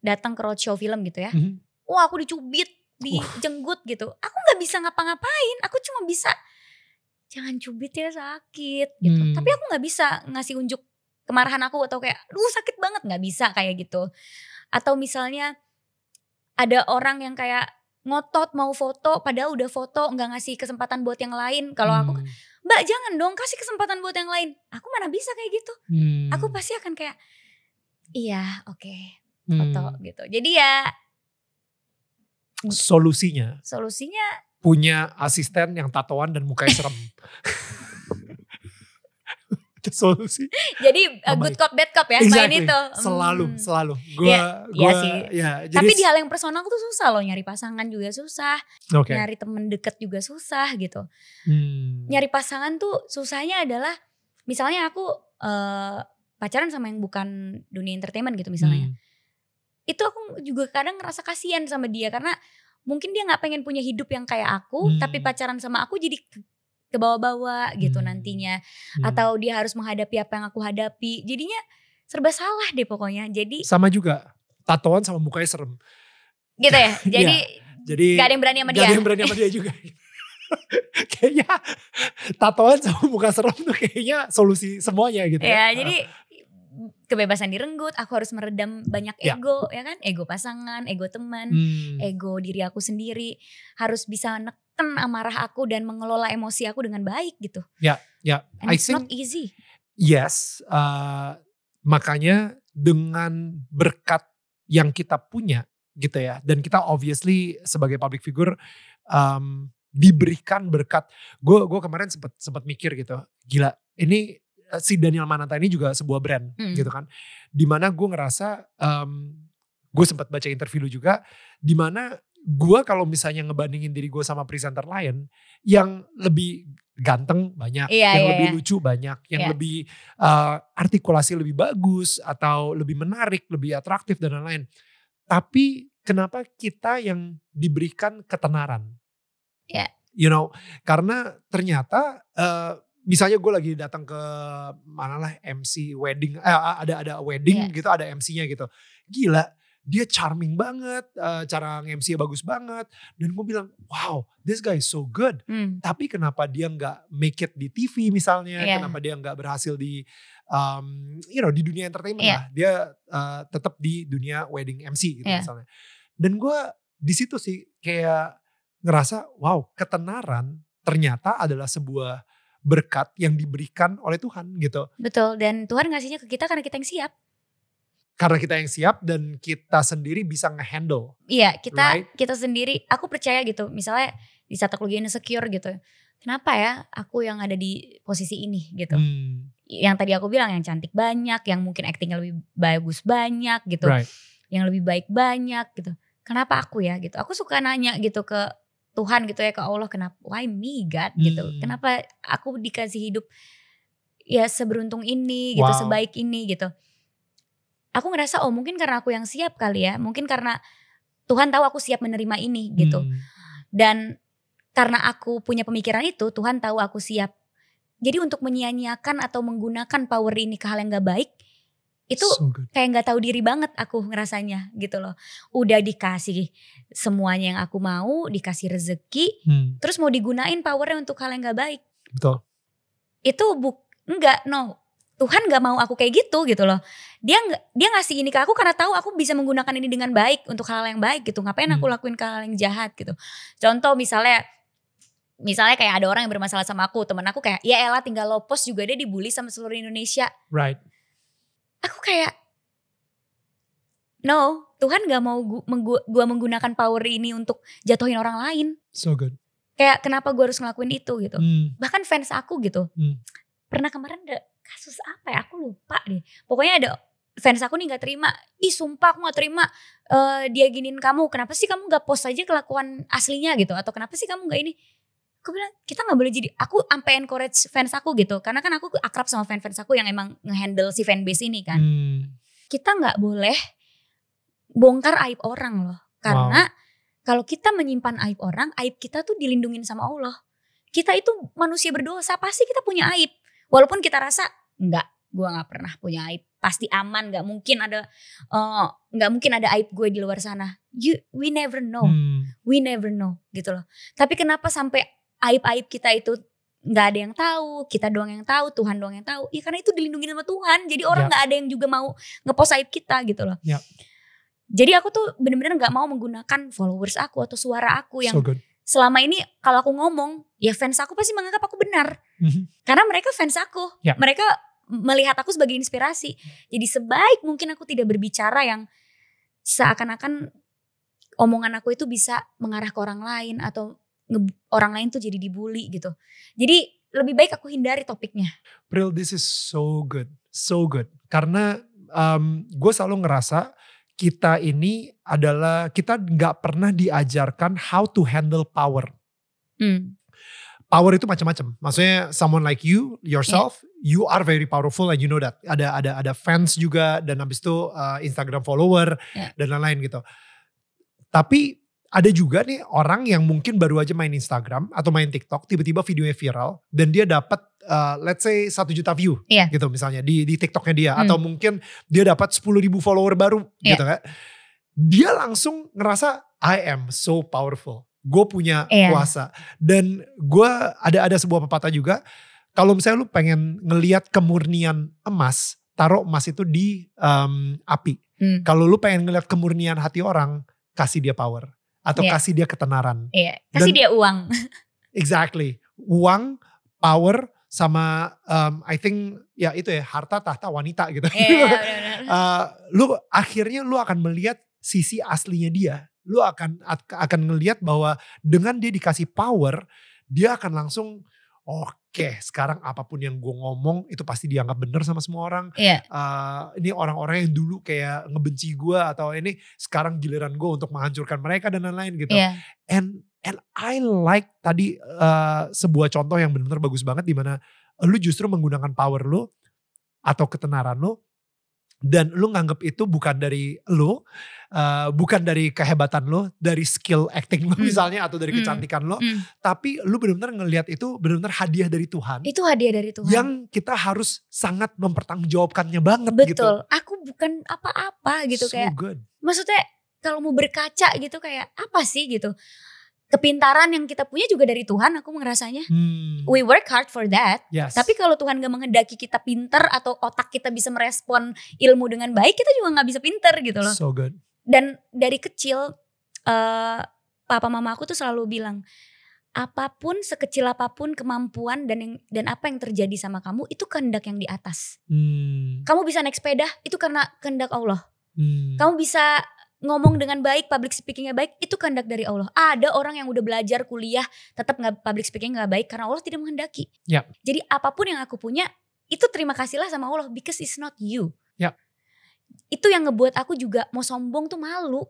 datang ke roadshow film gitu ya. Hmm. Wah aku dicubit, dijenggut gitu. Aku nggak bisa ngapa-ngapain. Aku cuma bisa jangan cubit ya sakit gitu. Hmm. Tapi aku nggak bisa ngasih unjuk kemarahan aku atau kayak, duh sakit banget nggak bisa kayak gitu. Atau misalnya ada orang yang kayak ngotot mau foto, padahal udah foto nggak ngasih kesempatan buat yang lain. Kalau aku Hmm. Mbak jangan dong kasih kesempatan buat yang lain. Aku mana bisa kayak gitu. Hmm. Aku pasti akan kayak iya oke Hmm. foto gitu. Jadi ya Solusinya solusinya punya asisten yang tatoan dan mukanya serem. Solusi. jadi uh, good my- cop bad cop ya main itu. Selalu, Hmm. selalu. Gua, gua, iya sih. ya. Jadi, Tapi di hal yang personal tuh susah loh nyari pasangan juga susah, Oke. nyari temen deket juga susah gitu. Hmm. Nyari pasangan tuh susahnya adalah misalnya aku eh, pacaran sama yang bukan dunia entertainment gitu misalnya. Hmm. Itu aku juga kadang ngerasa kasihan sama dia karena mungkin dia nggak pengen punya hidup yang kayak aku, Hmm. tapi pacaran sama aku jadi ke, bawah-bawah gitu Hmm. nantinya. Hmm. Atau dia harus menghadapi apa yang aku hadapi. Jadinya serba salah deh pokoknya. Jadi sama juga tatoan sama mukanya serem. gitu ya. Jadi Jadi gak ada yang berani sama Gak dia. ada yang berani sama dia juga. kayaknya tatoan sama muka serem tuh kayaknya solusi semuanya gitu Ya, ya. jadi kebebasan direnggut, aku harus meredam banyak Ya. ego, ya kan? Ego pasangan, ego teman, Hmm. ego diri aku sendiri, harus bisa neken amarah aku dan mengelola emosi aku dengan baik gitu. Ya, ya. And I it's not think easy. yes. uh, makanya dengan berkat yang kita punya gitu ya. Dan kita obviously sebagai public figure um, diberikan berkat. Gue gue kemarin sempat sempat mikir gitu. Gila, ini si Daniel Mananta ini juga sebuah brand Hmm. gitu kan. Di mana gue ngerasa um, gue sempat baca interview lu juga. Di mana gue kalau misalnya ngebandingin diri gue sama presenter lain yang lebih ganteng banyak, Iya, yang iya, lebih iya. lucu banyak, yang Iya. lebih uh, artikulasi lebih bagus atau lebih menarik, lebih atraktif dan lain-lain. Tapi kenapa kita yang diberikan ketenaran? Iya. You know, karena ternyata uh, misalnya gue lagi datang ke mana lah MC wedding, eh, ada ada wedding Iya. gitu, ada MC-nya gitu. Gila, dia charming banget, uh, cara nge-MC bagus banget. Dan gue bilang, wow, this guy is so good Hmm. tapi kenapa dia nggak make it di TV misalnya Iya. kenapa dia nggak berhasil di um, you know di dunia entertainment Iya. lah dia uh, tetap di dunia wedding MC gitu Iya. misalnya dan gue di situ sih kayak ngerasa wow ketenaran ternyata adalah sebuah berkat yang diberikan oleh Tuhan gitu Betul, dan Tuhan ngasihnya ke kita karena kita yang siap. karena kita yang siap dan kita sendiri bisa ngehandle Iya, kita Right. kita sendiri, aku percaya gitu. Misalnya di saat aku lagi insecure gitu. Kenapa ya aku yang ada di posisi ini gitu. Hmm, Yang tadi aku bilang yang cantik banyak, yang mungkin actingnya lebih bagus banyak gitu. right Yang lebih baik banyak gitu. Kenapa aku ya gitu. Aku suka nanya gitu ke Tuhan gitu ya ke Allah kenapa why me God gitu. Hmm. Kenapa aku dikasih hidup ya seberuntung ini gitu, Wow. sebaik ini gitu. Aku ngerasa oh mungkin karena aku yang siap kali ya. Mungkin karena Tuhan tahu aku siap menerima ini gitu. Hmm, Dan karena aku punya pemikiran itu, Tuhan tahu aku siap. Jadi untuk menyia-nyiakan atau menggunakan power ini ke hal yang gak baik, itu so good kayak gak tahu diri banget aku ngerasanya gitu loh. Udah dikasih semuanya yang aku mau, dikasih rezeki, Hmm, terus mau digunain powernya untuk hal yang gak baik. betul Itu buk enggak no. Tuhan gak mau aku kayak gitu gitu loh. Dia nggak dia ngasih ini ke aku karena tahu aku bisa menggunakan ini dengan baik untuk hal yang baik gitu. Ngapain aku Hmm. lakuin ke hal yang jahat gitu. Contoh misalnya misalnya kayak ada orang yang bermasalah sama aku, temen aku kayak ya elah tinggal lo post juga dia dibully sama seluruh Indonesia. right Aku kayak no, Tuhan gak mau gua menggunakan power ini untuk jatuhin orang lain. so good Kayak kenapa gue harus ngelakuin itu gitu. Hmm, Bahkan fans aku gitu. Hmm. Pernah kemarin ada kasus apa ya? Aku lupa deh. Pokoknya ada fans aku nih gak terima. Ih sumpah aku gak terima eh, dia giniin kamu. Kenapa sih kamu gak post aja kelakuan aslinya gitu? Atau kenapa sih kamu gak ini? Aku bilang kita gak boleh jadi. Aku sampai encourage fans aku gitu. Karena kan aku akrab sama fans-fans aku yang emang ngehandle si fanbase ini kan. hmm. Kita gak boleh bongkar aib orang loh. Karena kalau kita menyimpan aib orang, aib kita tuh dilindungin sama Allah. Kita itu manusia berdosa, pasti kita punya aib. Walaupun kita rasa enggak, gua nggak pernah punya aib, pasti aman, nggak mungkin ada eh, nggak mungkin ada aib gue di luar sana. You, we never know, Hmm. we never know gitu loh. Tapi kenapa sampai aib-aib kita itu nggak ada yang tahu, kita doang yang tahu, Tuhan doang yang tahu. Ya karena itu dilindungi sama Tuhan. Jadi orang Ya. nggak ada yang juga mau ngepost aib kita gitu loh. Ya. Jadi aku tuh bener-bener nggak mau menggunakan followers aku atau suara aku yang so good selama ini kalau aku ngomong ya fans aku pasti menganggap aku benar Mhm. karena mereka fans aku Ya. mereka melihat aku sebagai inspirasi jadi sebaik mungkin aku tidak berbicara yang seakan-akan omongan aku itu bisa mengarah ke orang lain atau orang lain tuh jadi dibully gitu jadi lebih baik aku hindari topiknya Pril, this is so good, so good. Karena gue selalu ngerasa kita ini adalah kita nggak pernah diajarkan how to handle power. Hmm. Power itu macam-macam. Maksudnya someone like you, yourself, you are very powerful and you know that. Ada ada ada fans juga dan habis itu uh, Instagram follower Yeah. dan lain-lain gitu. Tapi ada juga nih orang yang mungkin baru aja main Instagram atau main TikTok, tiba-tiba videonya viral dan dia dapat uh, let's say satu juta view Iya. gitu misalnya di di TikToknya dia Hmm. atau mungkin dia dapat 10 ribu follower baru Iya. gitu kan. Dia langsung ngerasa I am so powerful. Gue punya Iya. kuasa dan gue ada ada sebuah pepatah juga kalau misalnya lu pengen ngelihat kemurnian emas, taruh emas itu di em, api. Hmm. Kalau lu pengen ngelihat kemurnian hati orang, kasih dia power atau Iya. kasih dia ketenaran. Iya, kasih Dan- dia uang. Exactly. Uang, power, sama um, I think ya itu ya harta, tahta, wanita gitu. Iya, benar-benar. Uh, lu akhirnya lu akan melihat sisi aslinya dia. Lu akan ak- akan ngelihat bahwa dengan dia dikasih power, dia akan langsung oke sekarang apa pun yang gue ngomong itu pasti dianggap bener sama semua orang. Iya. Uh, ini orang-orang yang dulu kayak ngebenci gue atau ini sekarang giliran gue untuk menghancurkan mereka dan lain-lain gitu Iya. and and I like tadi uh, sebuah contoh yang benar-benar bagus banget di mana lu justru menggunakan power lu atau ketenaran lu dan lu nganggep itu bukan dari lu, uh, bukan dari kehebatan lu, dari skill acting lu Hmm. misalnya atau dari Hmm. kecantikan lu, Hmm. tapi lu benar-benar ngelihat itu benar-benar hadiah dari Tuhan Itu hadiah dari Tuhan. yang kita harus sangat mempertanggungjawabkannya banget gitu. Betul. Aku bukan apa-apa gitu so kayak. good. Maksudnya kalau mau berkaca gitu kayak apa sih gitu. Kepintaran yang kita punya juga dari Tuhan aku ngerasanya. Hmm. We work hard for that. Yes. Tapi kalau Tuhan gak menghendaki kita pinter atau otak kita bisa merespon ilmu dengan baik, kita juga gak bisa pinter gitu loh. so good. Dan dari kecil, eh papa mama aku tuh selalu bilang, apa pun sekecil apa pun kemampuan dan yang dan apa yang terjadi sama kamu itu kehendak yang di atas. Hmm. Kamu bisa naik sepeda itu karena kehendak Allah. Hmm. Kamu bisa ngomong dengan baik, public speakingnya baik, itu kehendak dari Allah. Ada orang yang udah belajar kuliah, tetap nggak public speaking nggak baik karena Allah tidak menghendaki. Ya. Jadi apa pun yang aku punya, itu terima kasihlah sama Allah because it's not you. Ya. Itu yang ngebuat aku juga mau sombong tuh malu.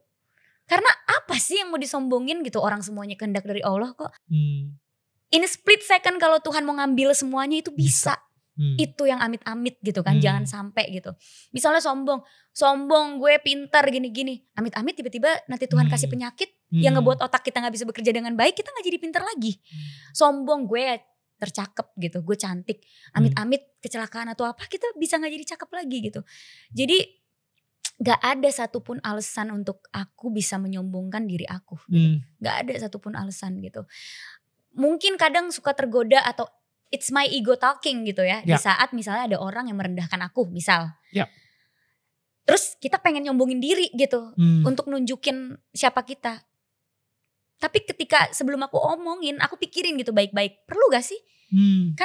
Karena apa sih yang mau disombongin gitu orang semuanya kehendak dari Allah kok. Hmm. In a split second kalau Tuhan mau ngambil semuanya itu bisa Hmm. itu yang amit-amit gitu kan Hmm. jangan sampai gitu misalnya sombong sombong gue pintar gini-gini amit-amit tiba-tiba nanti Tuhan Hmm. kasih penyakit yang Hmm. ngebuat otak kita nggak bisa bekerja dengan baik kita nggak jadi pintar lagi sombong gue tercakep gitu gue cantik Hmm. amit-amit kecelakaan atau apa kita bisa nggak jadi cakep lagi gitu jadi nggak ada satupun alasan untuk aku bisa menyombongkan diri aku gitu Hmm. nggak ada satupun alasan gitu mungkin kadang suka tergoda atau it's my ego talking gitu ya, di Ya. saat misalnya ada orang yang merendahkan aku misal Ya. terus kita pengen nyombongin diri gitu Hmm. untuk nunjukin siapa kita tapi ketika sebelum aku omongin aku pikirin gitu baik-baik perlu gak sih Hmm.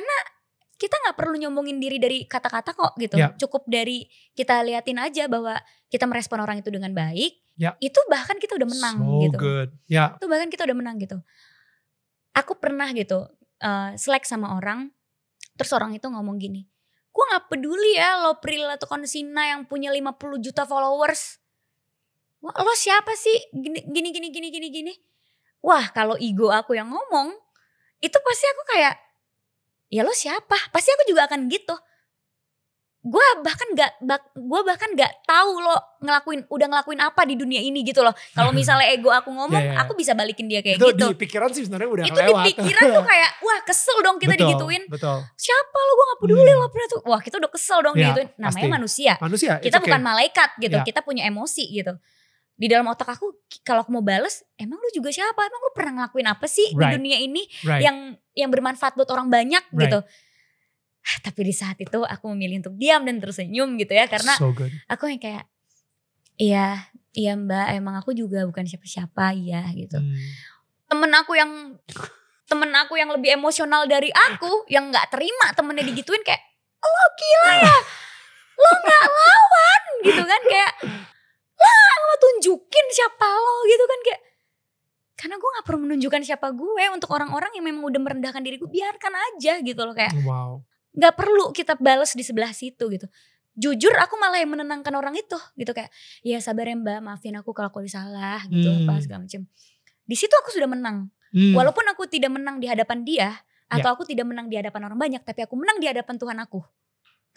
kita nggak perlu nyombongin diri dari kata-kata kok gitu Ya. cukup dari kita liatin aja bahwa kita merespon orang itu dengan baik Ya. itu bahkan kita udah menang so gitu good. Ya. itu bahkan kita udah menang gitu. Aku pernah gitu uh, selek sama orang, terus orang itu ngomong gini, gue nggak peduli ya lo Pril atau Konsina yang punya 50 juta followers. Wah, lo siapa sih gini gini gini gini gini gini. Wah kalau ego aku yang ngomong, itu pasti aku kayak, ya lo siapa? Pasti aku juga akan gitu. Gue bahkan gak, gue bahkan gak tahu lo ngelakuin, udah ngelakuin apa di dunia ini gitu loh. Kalau misalnya ego aku ngomong, Ya, ya, ya. aku bisa balikin dia kayak itu gitu. di pikiran sih sebenarnya udah itu kelewat. di pikiran tuh kayak, wah kesel dong kita betul, digituin. Betul. Siapa lo gue gak peduli Hmm. lo pernah tuh. Wah kita udah kesel dong Ya, digituin. Namanya pasti. manusia. Manusia. Kita okay. bukan malaikat gitu. Ya. Kita punya emosi gitu. Di dalam otak aku, kalau aku mau bales, emang lu juga siapa? Emang lu pernah ngelakuin apa sih Right. di dunia ini Right. yang yang bermanfaat buat orang banyak Right. gitu. Tapi di saat itu aku memilih untuk diam dan tersenyum gitu ya karena so good. aku yang kayak iya iya mbak emang aku juga bukan siapa-siapa iya gitu Hmm. temen aku yang temen aku yang lebih emosional dari aku yang nggak terima temennya digituin kayak lo gila ya lo nggak lawan gitu kan kayak lah lo tunjukin siapa lo gitu kan kayak karena gue nggak perlu menunjukkan siapa gue untuk orang-orang yang memang udah merendahkan diri gue biarkan aja gitu loh kayak Wow. Nggak perlu kita bales di sebelah situ gitu. Jujur aku malah yang menenangkan orang itu gitu. Kayak ya sabar ya mbak maafin aku kalau aku salah gitu Hmm. apa segala macem. Di situ aku sudah menang. Hmm. walaupun aku tidak menang di hadapan dia Ya. atau aku tidak menang di hadapan orang banyak tapi aku menang di hadapan Tuhan aku.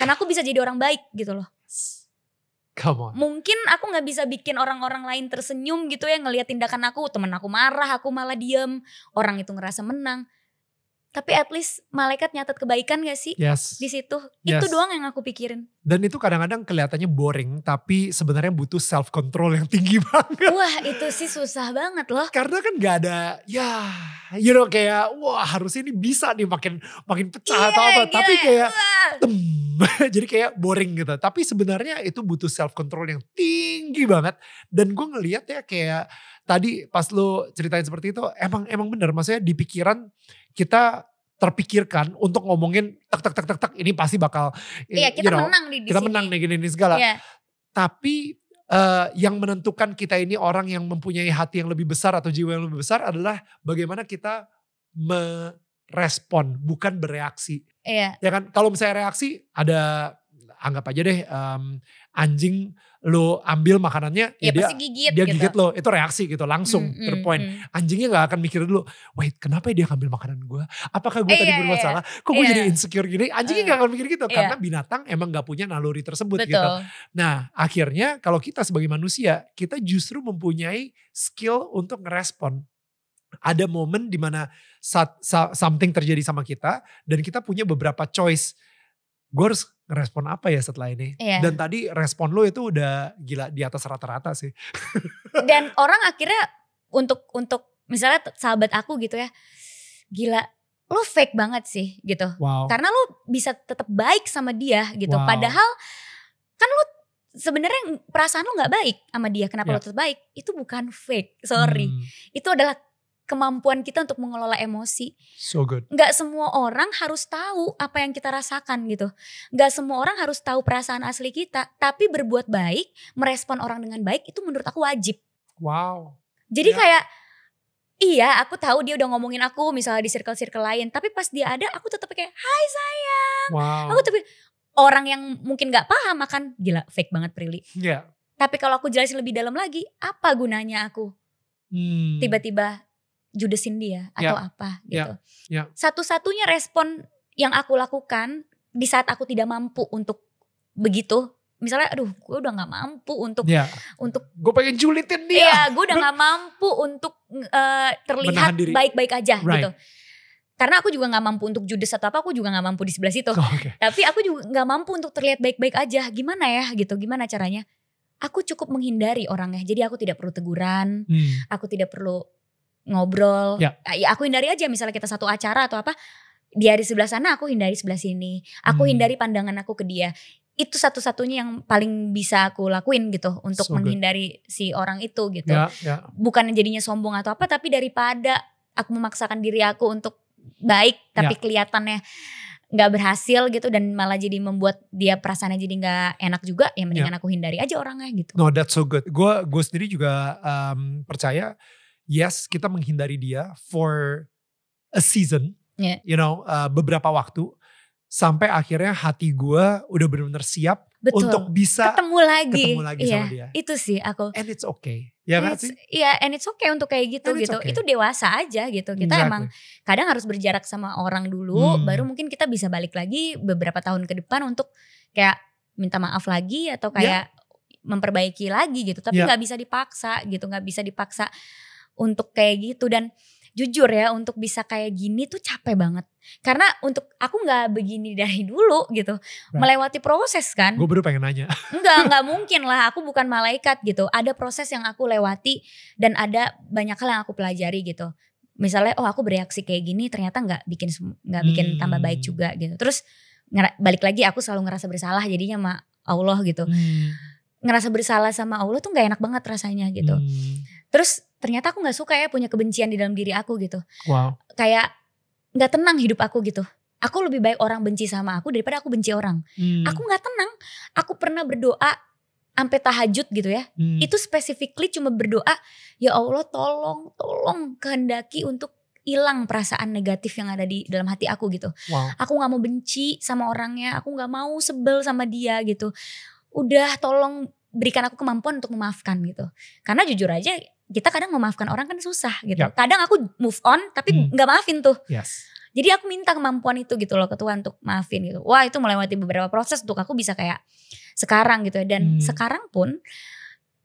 Karena aku bisa jadi orang baik gitu loh. Come on. mungkin aku nggak bisa bikin orang-orang lain tersenyum gitu ya ngelihat tindakan aku. Temen aku marah aku malah diem. Orang itu ngerasa menang tapi at least malaikat nyatet kebaikan gak sih Yes. di situ itu Yes. doang yang aku pikirin Dan itu kadang-kadang kelihatannya boring, tapi sebenarnya butuh self control yang tinggi banget. wah itu sih susah banget loh Karena kan gak ada, ya, you know kayak, wah harusnya ini bisa nih makin makin pecah atau Iya, apa. gila. Tapi kayak, Wah. tem, jadi kayak boring gitu. Tapi sebenarnya itu butuh self control yang tinggi banget. Dan gue ngeliat ya kayak tadi pas lo ceritain seperti itu, emang emang bener. Maksudnya di pikiran kita terpikirkan untuk ngomongin tek tek tek tek tek ini pasti bakal iya you kita know, menang di, di kita sini. menang nih gini nih segala. Iya. Tapi eh, yang menentukan kita ini orang yang mempunyai hati yang lebih besar atau jiwa yang lebih besar adalah bagaimana kita merespon bukan bereaksi. iya Ya kan kalau misalnya reaksi ada anggap aja deh em, anjing lo ambil makanannya ya ya dia gigit dia gitu. gigit lo itu reaksi gitu langsung Mm, mm, to the point. mm. Anjingnya nggak akan mikir dulu, wait kenapa ya dia ngambil makanan gue? Apakah gue Iya, tadi iya. berbuat salah? Kok gue Iya. jadi insecure gini? Anjingnya Eh. nggak akan mikir gitu Iya. karena binatang emang nggak punya naluri tersebut gitu. betul Nah akhirnya kalau kita sebagai manusia kita justru mempunyai skill untuk ngerespon. Ada momen di mana saat sa- something terjadi sama kita dan kita punya beberapa choice. Gue harus ngerespon apa ya setelah ini? Iya. Dan tadi respon lo itu udah gila di atas rata-rata sih. dan orang akhirnya untuk untuk misalnya sahabat aku gitu ya gila lo fake banget sih gitu Wow. karena lo bisa tetap baik sama dia gitu Wow. padahal kan lo sebenarnya perasaan lo nggak baik sama dia kenapa Ya. lo tetap baik itu bukan fake sorry Hmm, itu adalah kemampuan kita untuk mengelola emosi so good. nggak semua orang harus tahu apa yang kita rasakan gitu. Nggak semua orang harus tahu perasaan asli kita. Tapi berbuat baik, merespon orang dengan baik itu menurut aku wajib. Wow. Jadi Ya. kayak iya aku tahu dia udah ngomongin aku misalnya di circle-circle lain. Tapi pas dia ada aku tetap kayak hai sayang. Wow. Aku tapi orang yang mungkin nggak paham akan gila fake banget Prilly. Ya. Tapi kalau aku jelasin lebih dalam lagi, apa gunanya aku Hmm. tiba-tiba judesin dia atau apa Ya, gitu. ya. Satu-satunya respon yang aku lakukan di saat aku tidak mampu untuk begitu, misalnya aduh gue udah nggak mampu untuk Ya. untuk Gue pengen julitin dia. iya gue udah nggak mampu untuk eh, terlihat baik-baik aja Right. gitu. Karena aku juga nggak mampu untuk judes atau apa, aku juga nggak mampu di sebelah situ. Oh, Oke. Tapi aku juga nggak mampu untuk terlihat baik-baik aja. Gimana ya gitu? Gimana caranya? Aku cukup menghindari orangnya. Jadi aku tidak perlu teguran, Hmm. aku tidak perlu ngobrol. Ya. Ah, ya aku hindari aja misalnya kita satu acara atau apa, dia di sebelah sana, aku hindari sebelah sini. Aku Hmm. hindari pandangan aku ke dia. Itu satu-satunya yang paling bisa aku lakuin gitu untuk So good. menghindari si orang itu gitu. Ya, ya. Bukan jadinya sombong atau apa, tapi daripada aku memaksakan diri aku untuk baik tapi Ya. kelihatannya nggak berhasil gitu dan malah jadi membuat dia perasaannya jadi nggak enak juga ya mendingan aku hindari aja orangnya gitu. No, that's so good. Gue gue sendiri juga um, percaya, yes kita menghindari dia for a season, Yeah. you know, uh, beberapa waktu sampai akhirnya hati gue udah benar-benar siap Betul. untuk bisa ketemu lagi. ketemu lagi iya, sama dia. Itu sih aku. and it's okay, ya kan sih? Iya, and it's okay untuk kayak gitu gitu. okay. Itu dewasa aja gitu. Kita Exactly. emang kadang harus berjarak sama orang dulu, Hmm. baru mungkin kita bisa balik lagi beberapa tahun ke depan untuk kayak minta maaf lagi atau kayak memperbaiki lagi gitu. Tapi Ya. nggak bisa dipaksa gitu, nggak bisa dipaksa untuk kayak gitu dan jujur ya untuk bisa kayak gini tuh capek banget. Karena untuk aku nggak begini dari dulu gitu, Right. melewati proses kan. Gue baru pengen nanya. Enggak, enggak mungkin lah. Aku bukan malaikat gitu. Ada proses yang aku lewati dan ada banyak hal yang aku pelajari gitu. Misalnya, oh aku bereaksi kayak gini, ternyata nggak bikin nggak bikin Hmm. tambah baik juga gitu. Terus balik lagi aku selalu ngerasa bersalah jadinya sama Allah gitu. Hmm. Ngerasa bersalah sama Allah tuh nggak enak banget rasanya gitu. Hmm. Terus ternyata aku nggak suka ya punya kebencian di dalam diri aku gitu. Wow. Kayak nggak tenang hidup aku gitu. Aku lebih baik orang benci sama aku daripada aku benci orang. Hmm. Aku nggak tenang. Aku pernah berdoa sampai tahajud gitu ya. Hmm. Itu specifically cuma berdoa, ya Allah tolong, tolong kehendaki untuk hilang perasaan negatif yang ada di dalam hati aku gitu. wow. Aku nggak mau benci sama orangnya, aku nggak mau sebel sama dia gitu. Udah tolong berikan aku kemampuan untuk memaafkan gitu. Karena jujur aja kita kadang memaafkan orang kan susah gitu. Yap. Kadang aku move on tapi Hmm. nggak maafin tuh. Yes. Jadi aku minta kemampuan itu gitu loh ke Tuhan untuk maafin gitu. Wah itu melewati beberapa proses untuk aku bisa kayak sekarang gitu ya. Dan Hmm. sekarang pun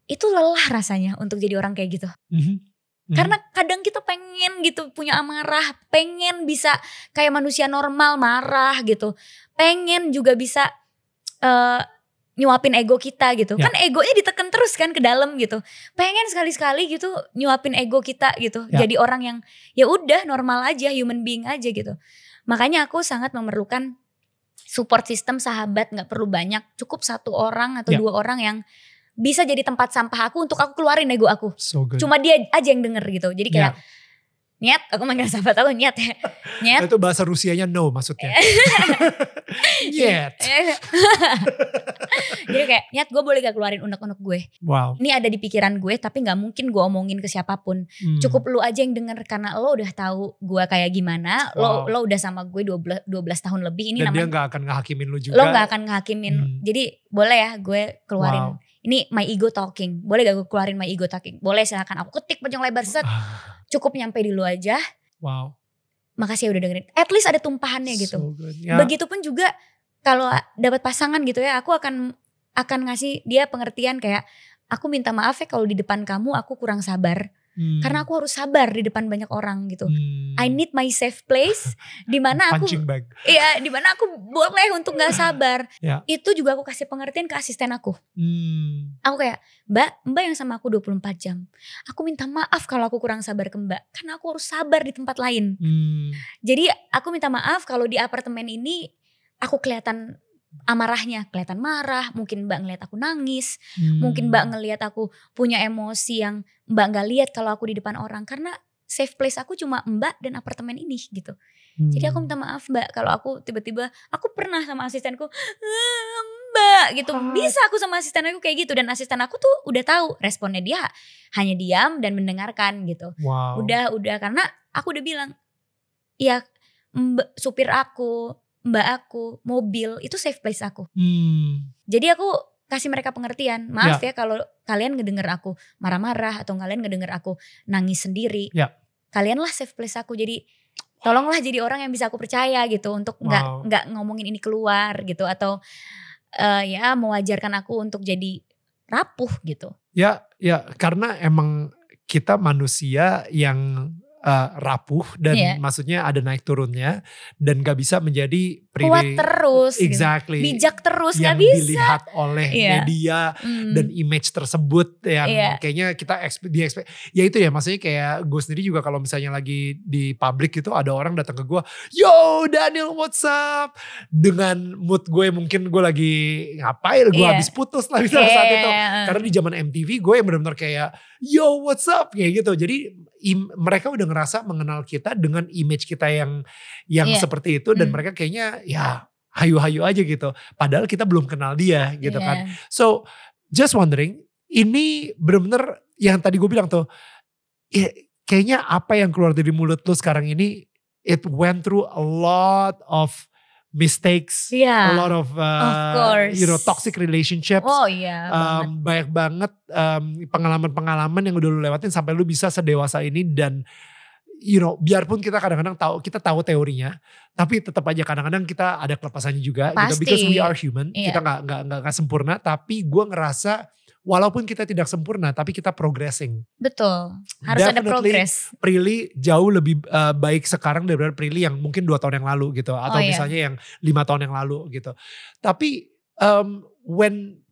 itu lelah rasanya untuk jadi orang kayak gitu. Mhm. Mhm. Karena kadang kita pengen gitu punya amarah, pengen bisa kayak manusia normal marah gitu. Pengen juga bisa eh nyuapin ego kita gitu. Ya. Kan egonya ditekan terus kan ke dalam gitu. Pengen sekali-sekali gitu nyuapin ego kita gitu. Ya. Jadi orang yang ya udah normal aja, human being aja gitu. Makanya aku sangat memerlukan support system sahabat nggak perlu banyak, cukup satu orang atau Ya. dua orang yang bisa jadi tempat sampah aku untuk aku keluarin ego aku So good. cuma dia aja yang denger gitu jadi kayak Ya. Nyet aku manggil sahabat aku nyet ya nyet Itu bahasa Rusianya no maksudnya. Yet. jadi kayak nyet gue boleh gak keluarin unek-unek gue Wow. ini ada di pikiran gue tapi nggak mungkin gue omongin ke siapa pun Hmm. cukup lu aja yang denger karena lo udah tahu gue kayak gimana lo Wow. lo udah sama gue 12 12 tahun lebih ini Dan dia namanya nggak akan ngehakimin lu juga. lo nggak akan ngehakimin Hmm. jadi boleh ya gue keluarin Wow. Ini my ego talking. Boleh gak gue keluarin my ego talking? Boleh silakan. Aku ketik panjang lebar set. Ah, cukup nyampe di lu aja. Wow. makasih ya udah dengerin. At least ada tumpahannya gitu. So good. Ya. Begitupun juga kalau dapat pasangan gitu ya, aku akan akan ngasih dia pengertian kayak aku minta maaf ya kalau di depan kamu aku kurang sabar Hmm. karena aku harus sabar di depan banyak orang gitu. Hmm. I need my safe place di mana aku iya di mana aku boleh untuk nggak sabar. Ya. Itu juga aku kasih pengertian ke asisten aku. Hmm. Aku kayak, "Mbak, Mbak yang sama aku 24 jam. Aku minta maaf kalau aku kurang sabar ke Mbak karena aku harus sabar di tempat lain." Hmm. Jadi aku minta maaf kalau di apartemen ini aku kelihatan amarahnya, kelihatan marah, mungkin Mbak ngeliat aku nangis, Hmm. mungkin Mbak ngeliat aku punya emosi yang Mbak nggak lihat kalau aku di depan orang karena safe place aku cuma Mbak dan apartemen ini gitu. Jadi aku Hmm. minta maaf Mbak kalau aku tiba-tiba aku pernah sama asistenku "Eh, Mbak gitu. Bisa aku sama asisten aku kayak gitu dan asisten aku tuh udah tahu responnya dia hanya diam dan mendengarkan gitu. Wow. Udah, udah karena aku udah bilang, ya mbak supir aku, mbak aku, mobil itu safe place aku. Hmm. Jadi aku kasih mereka pengertian. Maaf ya, kalau kalian ngedenger aku marah-marah atau kalian ngedenger aku nangis sendiri. Ya. Kalianlah safe place aku. Jadi tolonglah jadi orang yang bisa aku percaya gitu untuk nggak Wow. nggak ngomongin ini keluar gitu atau eh, ya mewajarkan aku untuk jadi rapuh gitu. Ya, ya karena emang kita manusia yang uh, rapuh dan Iya. maksudnya ada naik turunnya dan gak bisa menjadi Kuat pribadi- terus, gitu. exactly bijak terus yang nggak bisa. dilihat oleh Iya. media Hmm. dan image tersebut yang Iya. kayaknya kita di expect ya itu ya maksudnya kayak gue sendiri juga kalau misalnya lagi di publik itu ada orang datang ke gue yo Daniel what's up dengan mood gue mungkin gue lagi ngapain gue Iya. habis putus lah misalnya saat itu Yeah. karena di zaman MTV gue yang benar-benar kayak yo what's up kayak gitu jadi im- mereka udah ngerasa mengenal kita dengan image kita yang yang Iya. seperti itu dan Hmm. mereka kayaknya ya hayu-hayu aja gitu padahal kita belum kenal dia gitu Iya. kan so just wondering ini benar-benar yang tadi gue bilang tuh ya, kayaknya apa yang keluar dari mulut lu sekarang ini it went through a lot of mistakes Iya. a lot of, uh, course. you know toxic relationships Oh iya banget. Um, banyak banget um, pengalaman-pengalaman yang udah lu lewatin sampai lu bisa sedewasa ini dan you know biarpun kita kadang-kadang tahu kita tahu teorinya tapi tetap aja kadang-kadang kita ada kelepasannya juga gitu Pasti. because we are human Iya. kita nggak nggak nggak sempurna tapi gue ngerasa walaupun kita tidak sempurna tapi kita progressing Betul. Harus ada Definitely progress. Prilly jauh lebih uh, baik sekarang daripada Prilly yang mungkin dua tahun yang lalu gitu atau Oh, iya. misalnya yang lima tahun yang lalu gitu. Tapi um, when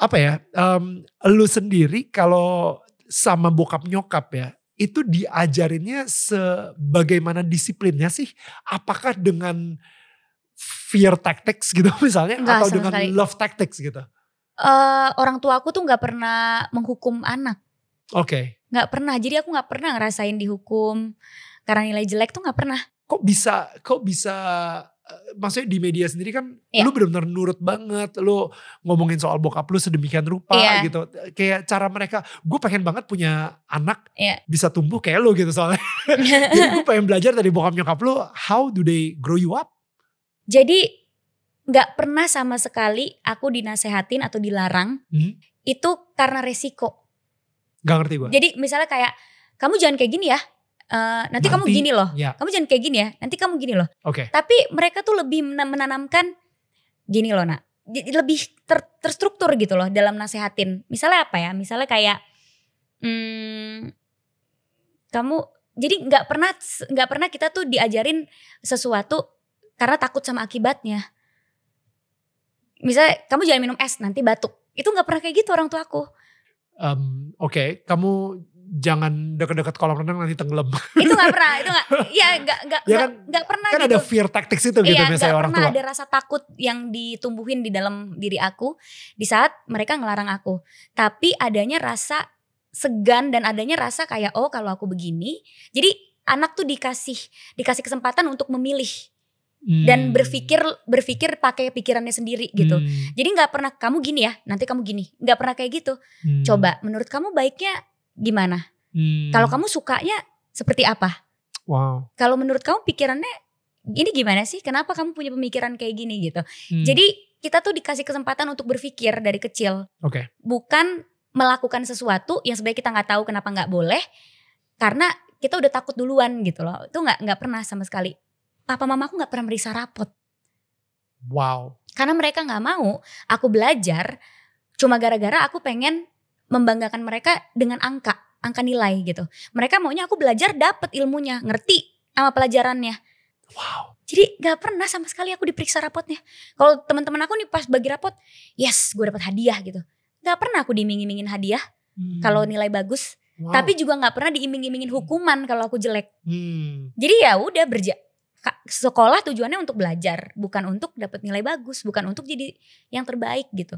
apa ya, um, lu sendiri kalau sama bokap nyokap ya itu diajarinnya sebagaimana disiplinnya sih? Apakah dengan fear tactics gitu misalnya Enggak, atau dengan sekali. love tactics gitu? Eh, orang tua aku tuh nggak pernah menghukum anak. Oke. nggak pernah jadi aku nggak pernah ngerasain dihukum karena nilai jelek tuh nggak pernah Kok bisa kok bisa eh, maksudnya di media sendiri kan Iya. lu benar-benar nurut banget lu ngomongin soal bokap lu sedemikian rupa Iya. gitu kayak cara mereka gue pengen banget punya anak Iya. bisa tumbuh kayak lu gitu soalnya jadi gue pengen belajar dari bokap nyokap lu how do they grow you up jadi nggak pernah sama sekali aku dinasehatin atau dilarang Hmm. itu karena resiko. Gak ngerti gue jadi misalnya kayak kamu jangan kayak gini ya Eh, nanti, kamu Nanti- gini loh. ya. Kamu jangan kayak gini ya nanti kamu gini loh. Oke. Tapi mereka tuh lebih mena- menanamkan gini loh nak. Jadi lebih ter- terstruktur gitu loh dalam nasehatin. Misalnya apa ya? Misalnya kayak hmm, kamu jadi nggak pernah nggak pernah kita tuh diajarin sesuatu karena takut sama akibatnya misalnya kamu jangan minum es nanti batuk. Itu nggak pernah kayak gitu orang tua aku. Em, oke kamu jangan deket-deket kolam renang nanti tenggelam. Itu nggak pernah itu nggak ya nggak nggak Ya kan- nggak pernah kan gitu. ada fear tactics itu gitu Iya, biasanya orang pernah tua. ada rasa takut yang ditumbuhin di dalam diri aku di saat mereka ngelarang aku. Tapi adanya rasa segan dan adanya rasa kayak oh kalau aku begini, jadi anak tuh dikasih dikasih kesempatan untuk memilih dan Hmm. berpikir berpikir pakai pikirannya sendiri gitu. Hmm. Jadi nggak pernah kamu gini ya, nanti kamu gini, nggak pernah kayak gitu. Hmm. Coba, menurut kamu baiknya gimana? Hmm. Kalau kamu sukanya seperti apa? wow Kalau menurut kamu pikirannya ini gimana sih? Kenapa kamu punya pemikiran kayak gini gitu? Hmm. Jadi kita tuh dikasih kesempatan untuk berpikir dari kecil, oke bukan melakukan sesuatu yang sebenarnya kita nggak tahu kenapa nggak boleh, karena kita udah takut duluan gitu loh. Itu nggak nggak pernah sama sekali. Papa mama aku nggak pernah meriksa rapot, wow karena mereka nggak mau aku belajar cuma gara-gara aku pengen membanggakan mereka dengan angka, angka nilai gitu. Mereka maunya aku belajar dapet ilmunya, ngerti sama pelajarannya. wow Jadi gak pernah sama sekali aku diperiksa rapotnya. Kalau teman-teman aku nih pas bagi rapot, yes gue dapat hadiah gitu. Gak pernah aku diiming-imingin hadiah Hmm. kalau nilai bagus. Wow. Tapi juga gak pernah diiming-imingin hukuman kalau aku jelek. Hmm. Jadi ya udah berja sekolah tujuannya untuk belajar, bukan untuk dapat nilai bagus, bukan untuk jadi yang terbaik gitu.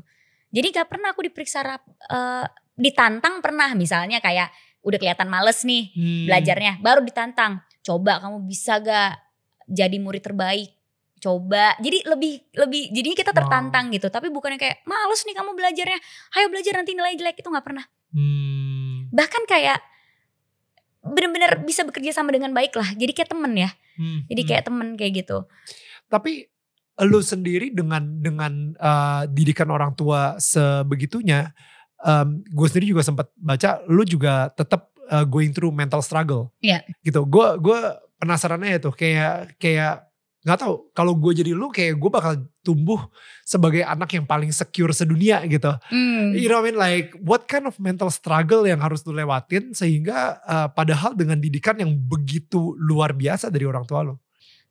Jadi gak pernah aku diperiksa rap, eh, ditantang pernah. Misalnya kayak udah kelihatan males nih Hmm. belajarnya baru ditantang coba kamu bisa gak jadi murid terbaik? Coba. Jadi lebih lebih jadinya kita Wow. tertantang gitu. Tapi bukannya kayak males nih kamu belajarnya. Ayo belajar nanti nilai jelek. Itu nggak pernah. Hmm. bahkan kayak bener-bener bisa bekerja sama dengan baik lah. Jadi kayak temen ya Hmm. jadi Hmm. kayak temen kayak gitu Tapi lu sendiri dengan dengan uh, didikan orang tua sebegitunya, um, gue sendiri juga sempat baca, lu juga tetap uh, going through mental struggle. Iya. Gitu. Gue gue penasarannya itu kayak kayak nggak tahu kalau gue jadi lu kayak gue bakal tumbuh sebagai anak yang paling secure sedunia gitu. Hmm. You know what I mean like what kind of mental struggle yang harus lu lewatin sehingga uh, padahal dengan didikan yang begitu luar biasa dari orang tua lu.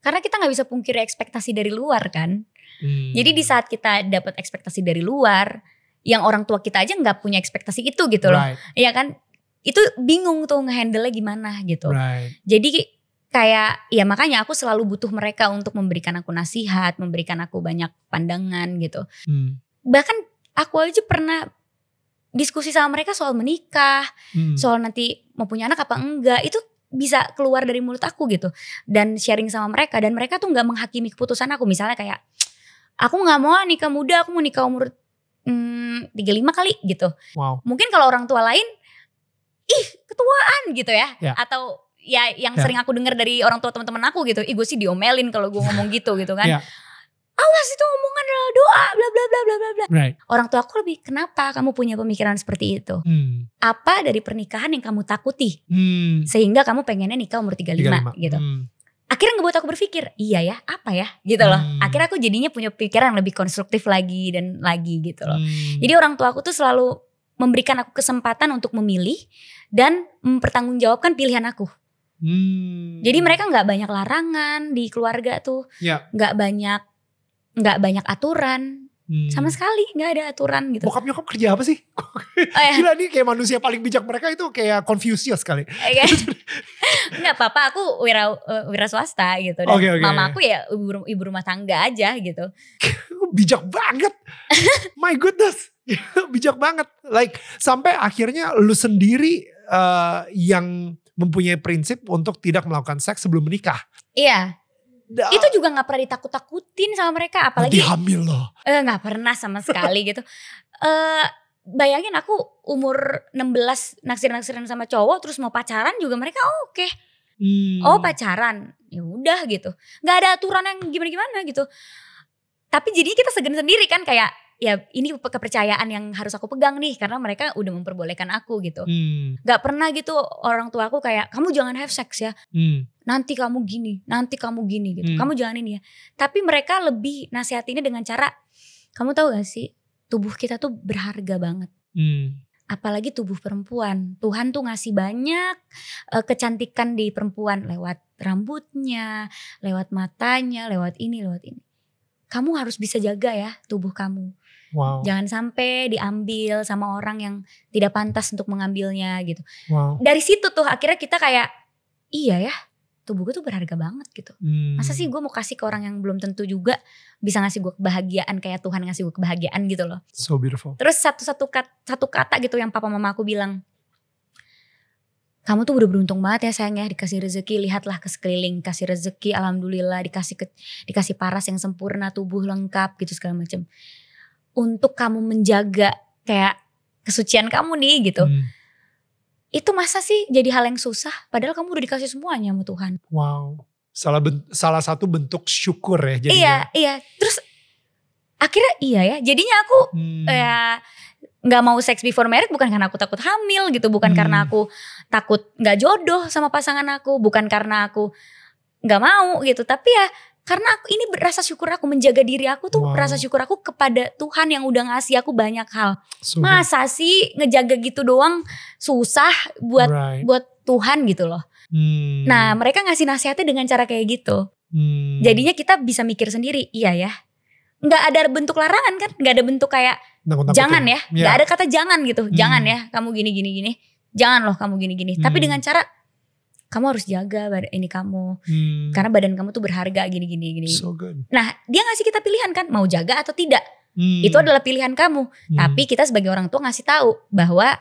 karena kita nggak bisa pungkiri ekspektasi dari luar kan Hmm. jadi di saat kita dapat ekspektasi dari luar yang orang tua kita aja nggak punya ekspektasi itu gitu loh Right, Iya kan? Itu bingung tuh ngehandle gimana gitu. right. Jadi kayak ya makanya aku selalu butuh mereka untuk memberikan aku nasihat, memberikan aku banyak pandangan gitu. Hmm. Bahkan aku aja pernah diskusi sama mereka soal menikah, Hmm. soal nanti mau punya anak apa enggak. Itu bisa keluar dari mulut aku gitu dan sharing sama mereka dan mereka tuh nggak menghakimi keputusan aku misalnya kayak aku nggak mau ah nikah muda aku mau nikah umur hmm, 35 kali gitu Wow. mungkin kalau orang tua lain ih ketuaan gitu ya, Ya. atau ya yang Ya. sering aku dengar dari orang tua teman-teman aku gitu ih gue sih diomelin kalau gue ngomong gitu gitu kan Ya. awas itu omongan adalah doa bla bla bla bla bla bla Right. orang tua aku lebih kenapa kamu punya pemikiran seperti itu Hmm. apa dari pernikahan yang kamu takuti Hmm. sehingga kamu pengennya nikah umur 35, 35. gitu Hmm. akhirnya ngebuat aku berpikir iya ya apa ya gitu loh Hmm. akhirnya aku jadinya punya pikiran yang lebih konstruktif lagi dan lagi gitu loh Hmm. Jadi orang tua aku tuh selalu memberikan aku kesempatan untuk memilih dan mempertanggungjawabkan pilihan aku. Hmm. Jadi mereka nggak banyak larangan di keluarga tuh, Ya. nggak banyak nggak banyak aturan, Hmm. sama sekali nggak ada aturan gitu. Bokap nyokap kerja apa sih? Oh, ya. Gila nih kayak manusia paling bijak mereka itu kayak Confucius kali. Iya. Nggak apa-apa, aku wira eh, wira swasta gitu dan Oke, oke. mama aku ya ibu, ibu rumah tangga aja gitu. bijak banget. My goodness. bijak banget. Like sampai akhirnya lu sendiri eh, yang mempunyai prinsip untuk tidak melakukan seks sebelum menikah. Iya, Da- itu juga nggak pernah ditakut-takutin sama mereka, nanti apalagi hamil loh. eh, nggak pernah sama sekali gitu. Eh bayangin aku umur 16 naksir-naksiran sama cowok terus mau pacaran juga mereka oke. Hmm. Oh pacaran, ya udah gitu. nggak ada aturan yang gimana-gimana gitu. Tapi jadinya kita segan sendiri kan kayak ya ini kepercayaan yang harus aku pegang nih karena mereka udah memperbolehkan aku gitu. Hmm. Gak pernah gitu orang tua aku kayak kamu jangan have sex ya. Hmm. Nanti kamu gini, nanti kamu gini gitu. Hmm. Kamu jangan ini ya. Tapi mereka lebih nasihatinnya dengan cara kamu tahu gak sih tubuh kita tuh berharga banget. Hmm. Apalagi tubuh perempuan. Tuhan tuh ngasih banyak eh, kecantikan di perempuan lewat rambutnya, lewat matanya, lewat ini, lewat ini. Kamu harus bisa jaga ya tubuh kamu. Wow. Jangan sampai diambil sama orang yang tidak pantas untuk mengambilnya gitu. Wow. Dari situ tuh akhirnya kita kayak iya ya tubuh gue tuh berharga banget gitu. Hmm. Masa sih gue mau kasih ke orang yang belum tentu juga bisa ngasih gue kebahagiaan kayak Tuhan ngasih gue kebahagiaan gitu loh. So beautiful. Terus satu-satu kata, satu kata gitu yang papa mama aku bilang. Kamu tuh udah beruntung banget ya sayang ya dikasih rezeki lihatlah ke sekeliling kasih rezeki alhamdulillah dikasih ke, dikasih paras yang sempurna tubuh lengkap gitu segala macam untuk kamu menjaga kayak kesucian kamu nih gitu Hmm. itu masa sih jadi hal yang susah padahal kamu udah dikasih semuanya sama Tuhan Wow. Salah ben- salah satu bentuk syukur ya iya jadinya. iya terus akhirnya iya ya jadinya aku Hmm. ya nggak mau seks before marriage bukan karena aku takut hamil gitu bukan Hmm. karena aku takut nggak jodoh sama pasangan aku bukan karena aku nggak mau gitu tapi ya karena aku ini rasa syukur aku menjaga diri aku tuh Wow. rasa syukur aku kepada Tuhan yang udah ngasih aku banyak hal So masa sih ngejaga gitu doang susah buat Right. buat Tuhan gitu loh Hmm. nah mereka ngasih nasihatnya dengan cara kayak gitu Hmm. jadinya kita bisa mikir sendiri iya ya nggak ada bentuk larangan kan nggak ada bentuk kayak jangan ya Iya. nggak ada kata jangan gitu Hmm. jangan ya kamu gini gini gini jangan loh kamu gini gini tapi Hmm. dengan cara kamu harus jaga ini kamu. Hmm. karena badan kamu tuh berharga gini gini. Gini So good. nah dia ngasih kita pilihan kan mau jaga atau tidak. Hmm. itu adalah pilihan kamu. Hmm. tapi kita sebagai orang tua ngasih tahu bahwa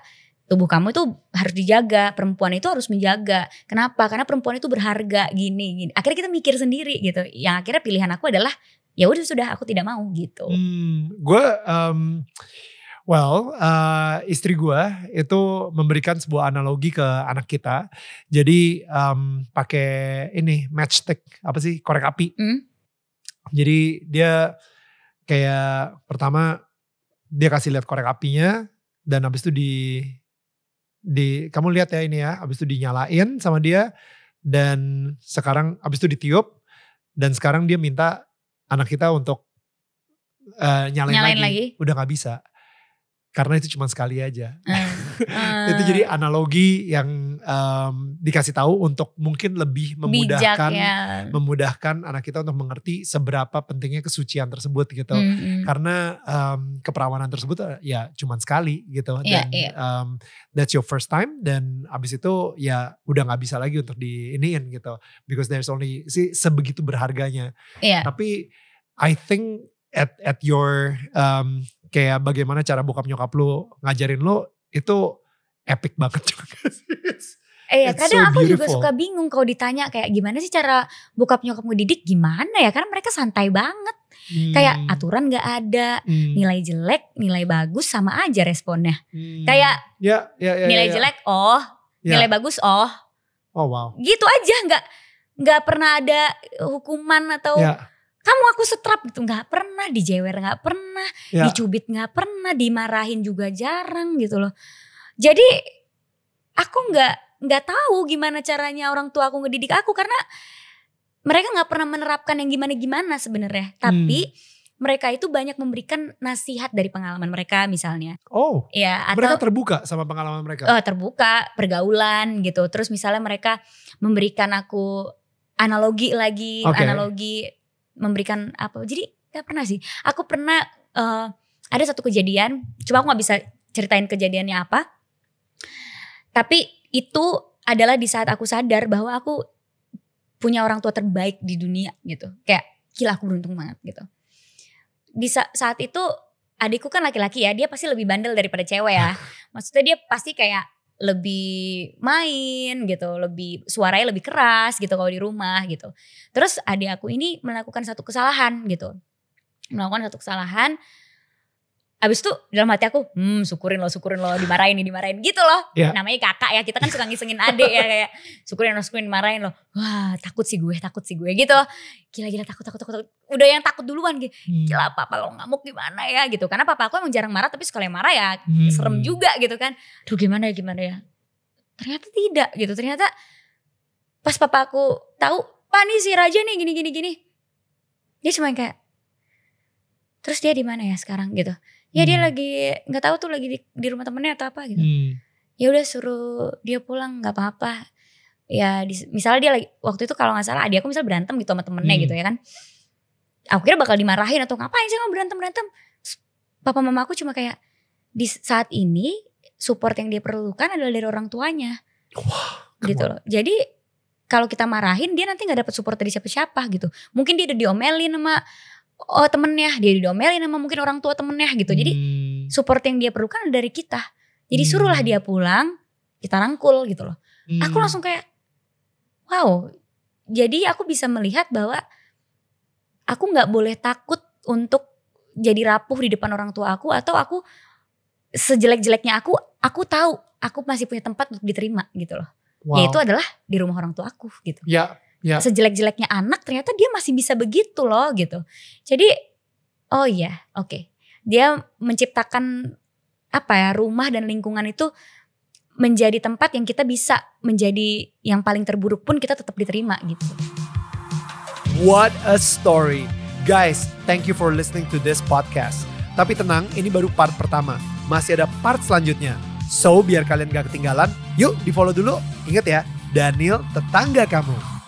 tubuh kamu itu harus dijaga perempuan itu harus menjaga. Kenapa? Karena perempuan itu berharga gini gini. Akhirnya kita mikir sendiri gitu. Yang akhirnya pilihan aku adalah ya udah sudah aku tidak mau gitu. Hmm, gue, um, well, uh, istri gue itu memberikan sebuah analogi ke anak kita. Jadi um, pakai ini matchstick apa sih korek api. Hmm. Jadi dia kayak pertama dia kasih lihat korek apinya dan habis itu di di kamu lihat ya ini ya, habis itu dinyalain sama dia dan sekarang habis itu ditiup dan sekarang dia minta anak kita untuk eh, nyalain, Nyalain lagi. lagi. Udah nggak bisa. Karena itu cuma sekali aja. Eh, itu jadi analogi yang em, dikasih tahu untuk mungkin lebih bijak memudahkan ya memudahkan anak kita untuk mengerti seberapa pentingnya kesucian tersebut gitu. Hmm, hmm. Karena em, keperawanan tersebut eh, ya cuman sekali gitu Iya, dan iya. em, that's your first time dan abis itu ya udah nggak bisa lagi untuk diiniin gitu because there's only si sebegitu berharganya. Iya. Tapi I think at at your em, kayak bagaimana cara bokap nyokap lu ngajarin lu itu epic banget juga sih. Eh It's so kadang aku juga beautiful. suka bingung kalau ditanya kayak gimana sih cara bokap nyokap ngedidik gimana ya karena mereka santai banget kayak Hmm, aturan nggak ada hmm, nilai jelek nilai bagus sama aja responnya hmm. kayak ya, ya, ya, nilai ya, ya. jelek oh Ya. nilai bagus oh Oh wow. gitu aja nggak nggak pernah ada hukuman atau Ya, kamu aku setrap gitu nggak pernah dijewer nggak pernah ya. dicubit nggak pernah dimarahin juga jarang gitu loh jadi aku nggak nggak tahu gimana caranya orang tua aku ngedidik aku karena mereka nggak pernah menerapkan yang gimana gimana sebenarnya tapi mereka itu banyak memberikan nasihat dari pengalaman mereka misalnya Oh, ya mereka atau terbuka sama pengalaman mereka. eh, terbuka pergaulan gitu terus misalnya mereka memberikan aku analogi lagi Oke. analogi memberikan apa. Jadi nggak pernah sih. Aku pernah eh, ada satu kejadian cuma aku nggak bisa ceritain kejadiannya apa. Tapi itu adalah di saat aku sadar bahwa aku punya orang tua terbaik di dunia gitu. Kayak gila aku beruntung banget gitu. Di sa- saat itu adikku kan laki-laki ya dia pasti lebih bandel daripada cewek ya. Maksudnya dia pasti kayak lebih main gitu, lebih suaranya lebih keras gitu kalau di rumah gitu. Terus adik aku ini melakukan satu kesalahan gitu. Melakukan satu kesalahan Abis itu dalam hati aku, hmm syukurin lo, syukurin lo, dimarahin nih, dimarahin gitu loh. Yeah. Namanya kakak ya, kita kan suka ngisengin adik ya kayak syukurin lo, syukurin, dimarahin lo. Wah takut sih gue, takut sih gue gitu. Gila-gila takut, takut, takut, takut. Udah yang takut duluan gitu. Hmm. Gila papa lo ngamuk gimana ya gitu. Karena papa aku emang jarang marah, tapi sekali marah ya Hmm. serem juga gitu kan. Duh gimana ya, gimana ya. Ternyata tidak gitu, ternyata pas papa aku tahu, pak nih si Raja nih gini, gini, gini. Dia cuma kayak, terus dia di mana ya sekarang gitu. Ya dia Hmm. lagi nggak tahu tuh lagi di, di rumah temennya atau apa gitu. Hmm. Ya udah suruh dia pulang nggak apa-apa. Ya di, misalnya dia lagi waktu itu kalau nggak salah adik aku misal berantem gitu sama temennya Hmm. gitu ya kan. Aku kira bakal dimarahin atau ngapain sih kamu berantem berantem. Papa mama aku cuma kayak di saat ini support yang dia perlukan adalah dari orang tuanya Wah, gitu loh. Jadi kalau kita marahin dia nanti nggak dapat support dari siapa-siapa gitu. Mungkin dia udah diomelin sama oh temennya, dia udah diomelin sama mungkin orang tua temennya gitu. Jadi Hmm. support yang dia perlukan dari kita. Jadi Hmm. suruhlah dia pulang, kita rangkul gitu loh. Hmm. Aku langsung kayak wow. Jadi aku bisa melihat bahwa aku nggak boleh takut untuk jadi rapuh di depan orang tua aku atau aku sejelek-jeleknya aku, aku tahu aku masih punya tempat untuk diterima gitu loh. Wow. Yaitu adalah di rumah orang tua aku gitu. Ya, ya. Sejelek-jeleknya anak ternyata dia masih bisa begitu loh gitu. Jadi oh iya, oke. Dia menciptakan apa ya, rumah dan lingkungan itu menjadi tempat yang kita bisa menjadi yang paling terburuk pun kita tetap diterima gitu. What a story. Guys, thank you for listening to this podcast. Tapi tenang, ini baru part pertama. Masih ada part selanjutnya. So, biar kalian gak ketinggalan, yuk di follow dulu. Ingat ya, Daniel tetangga kamu.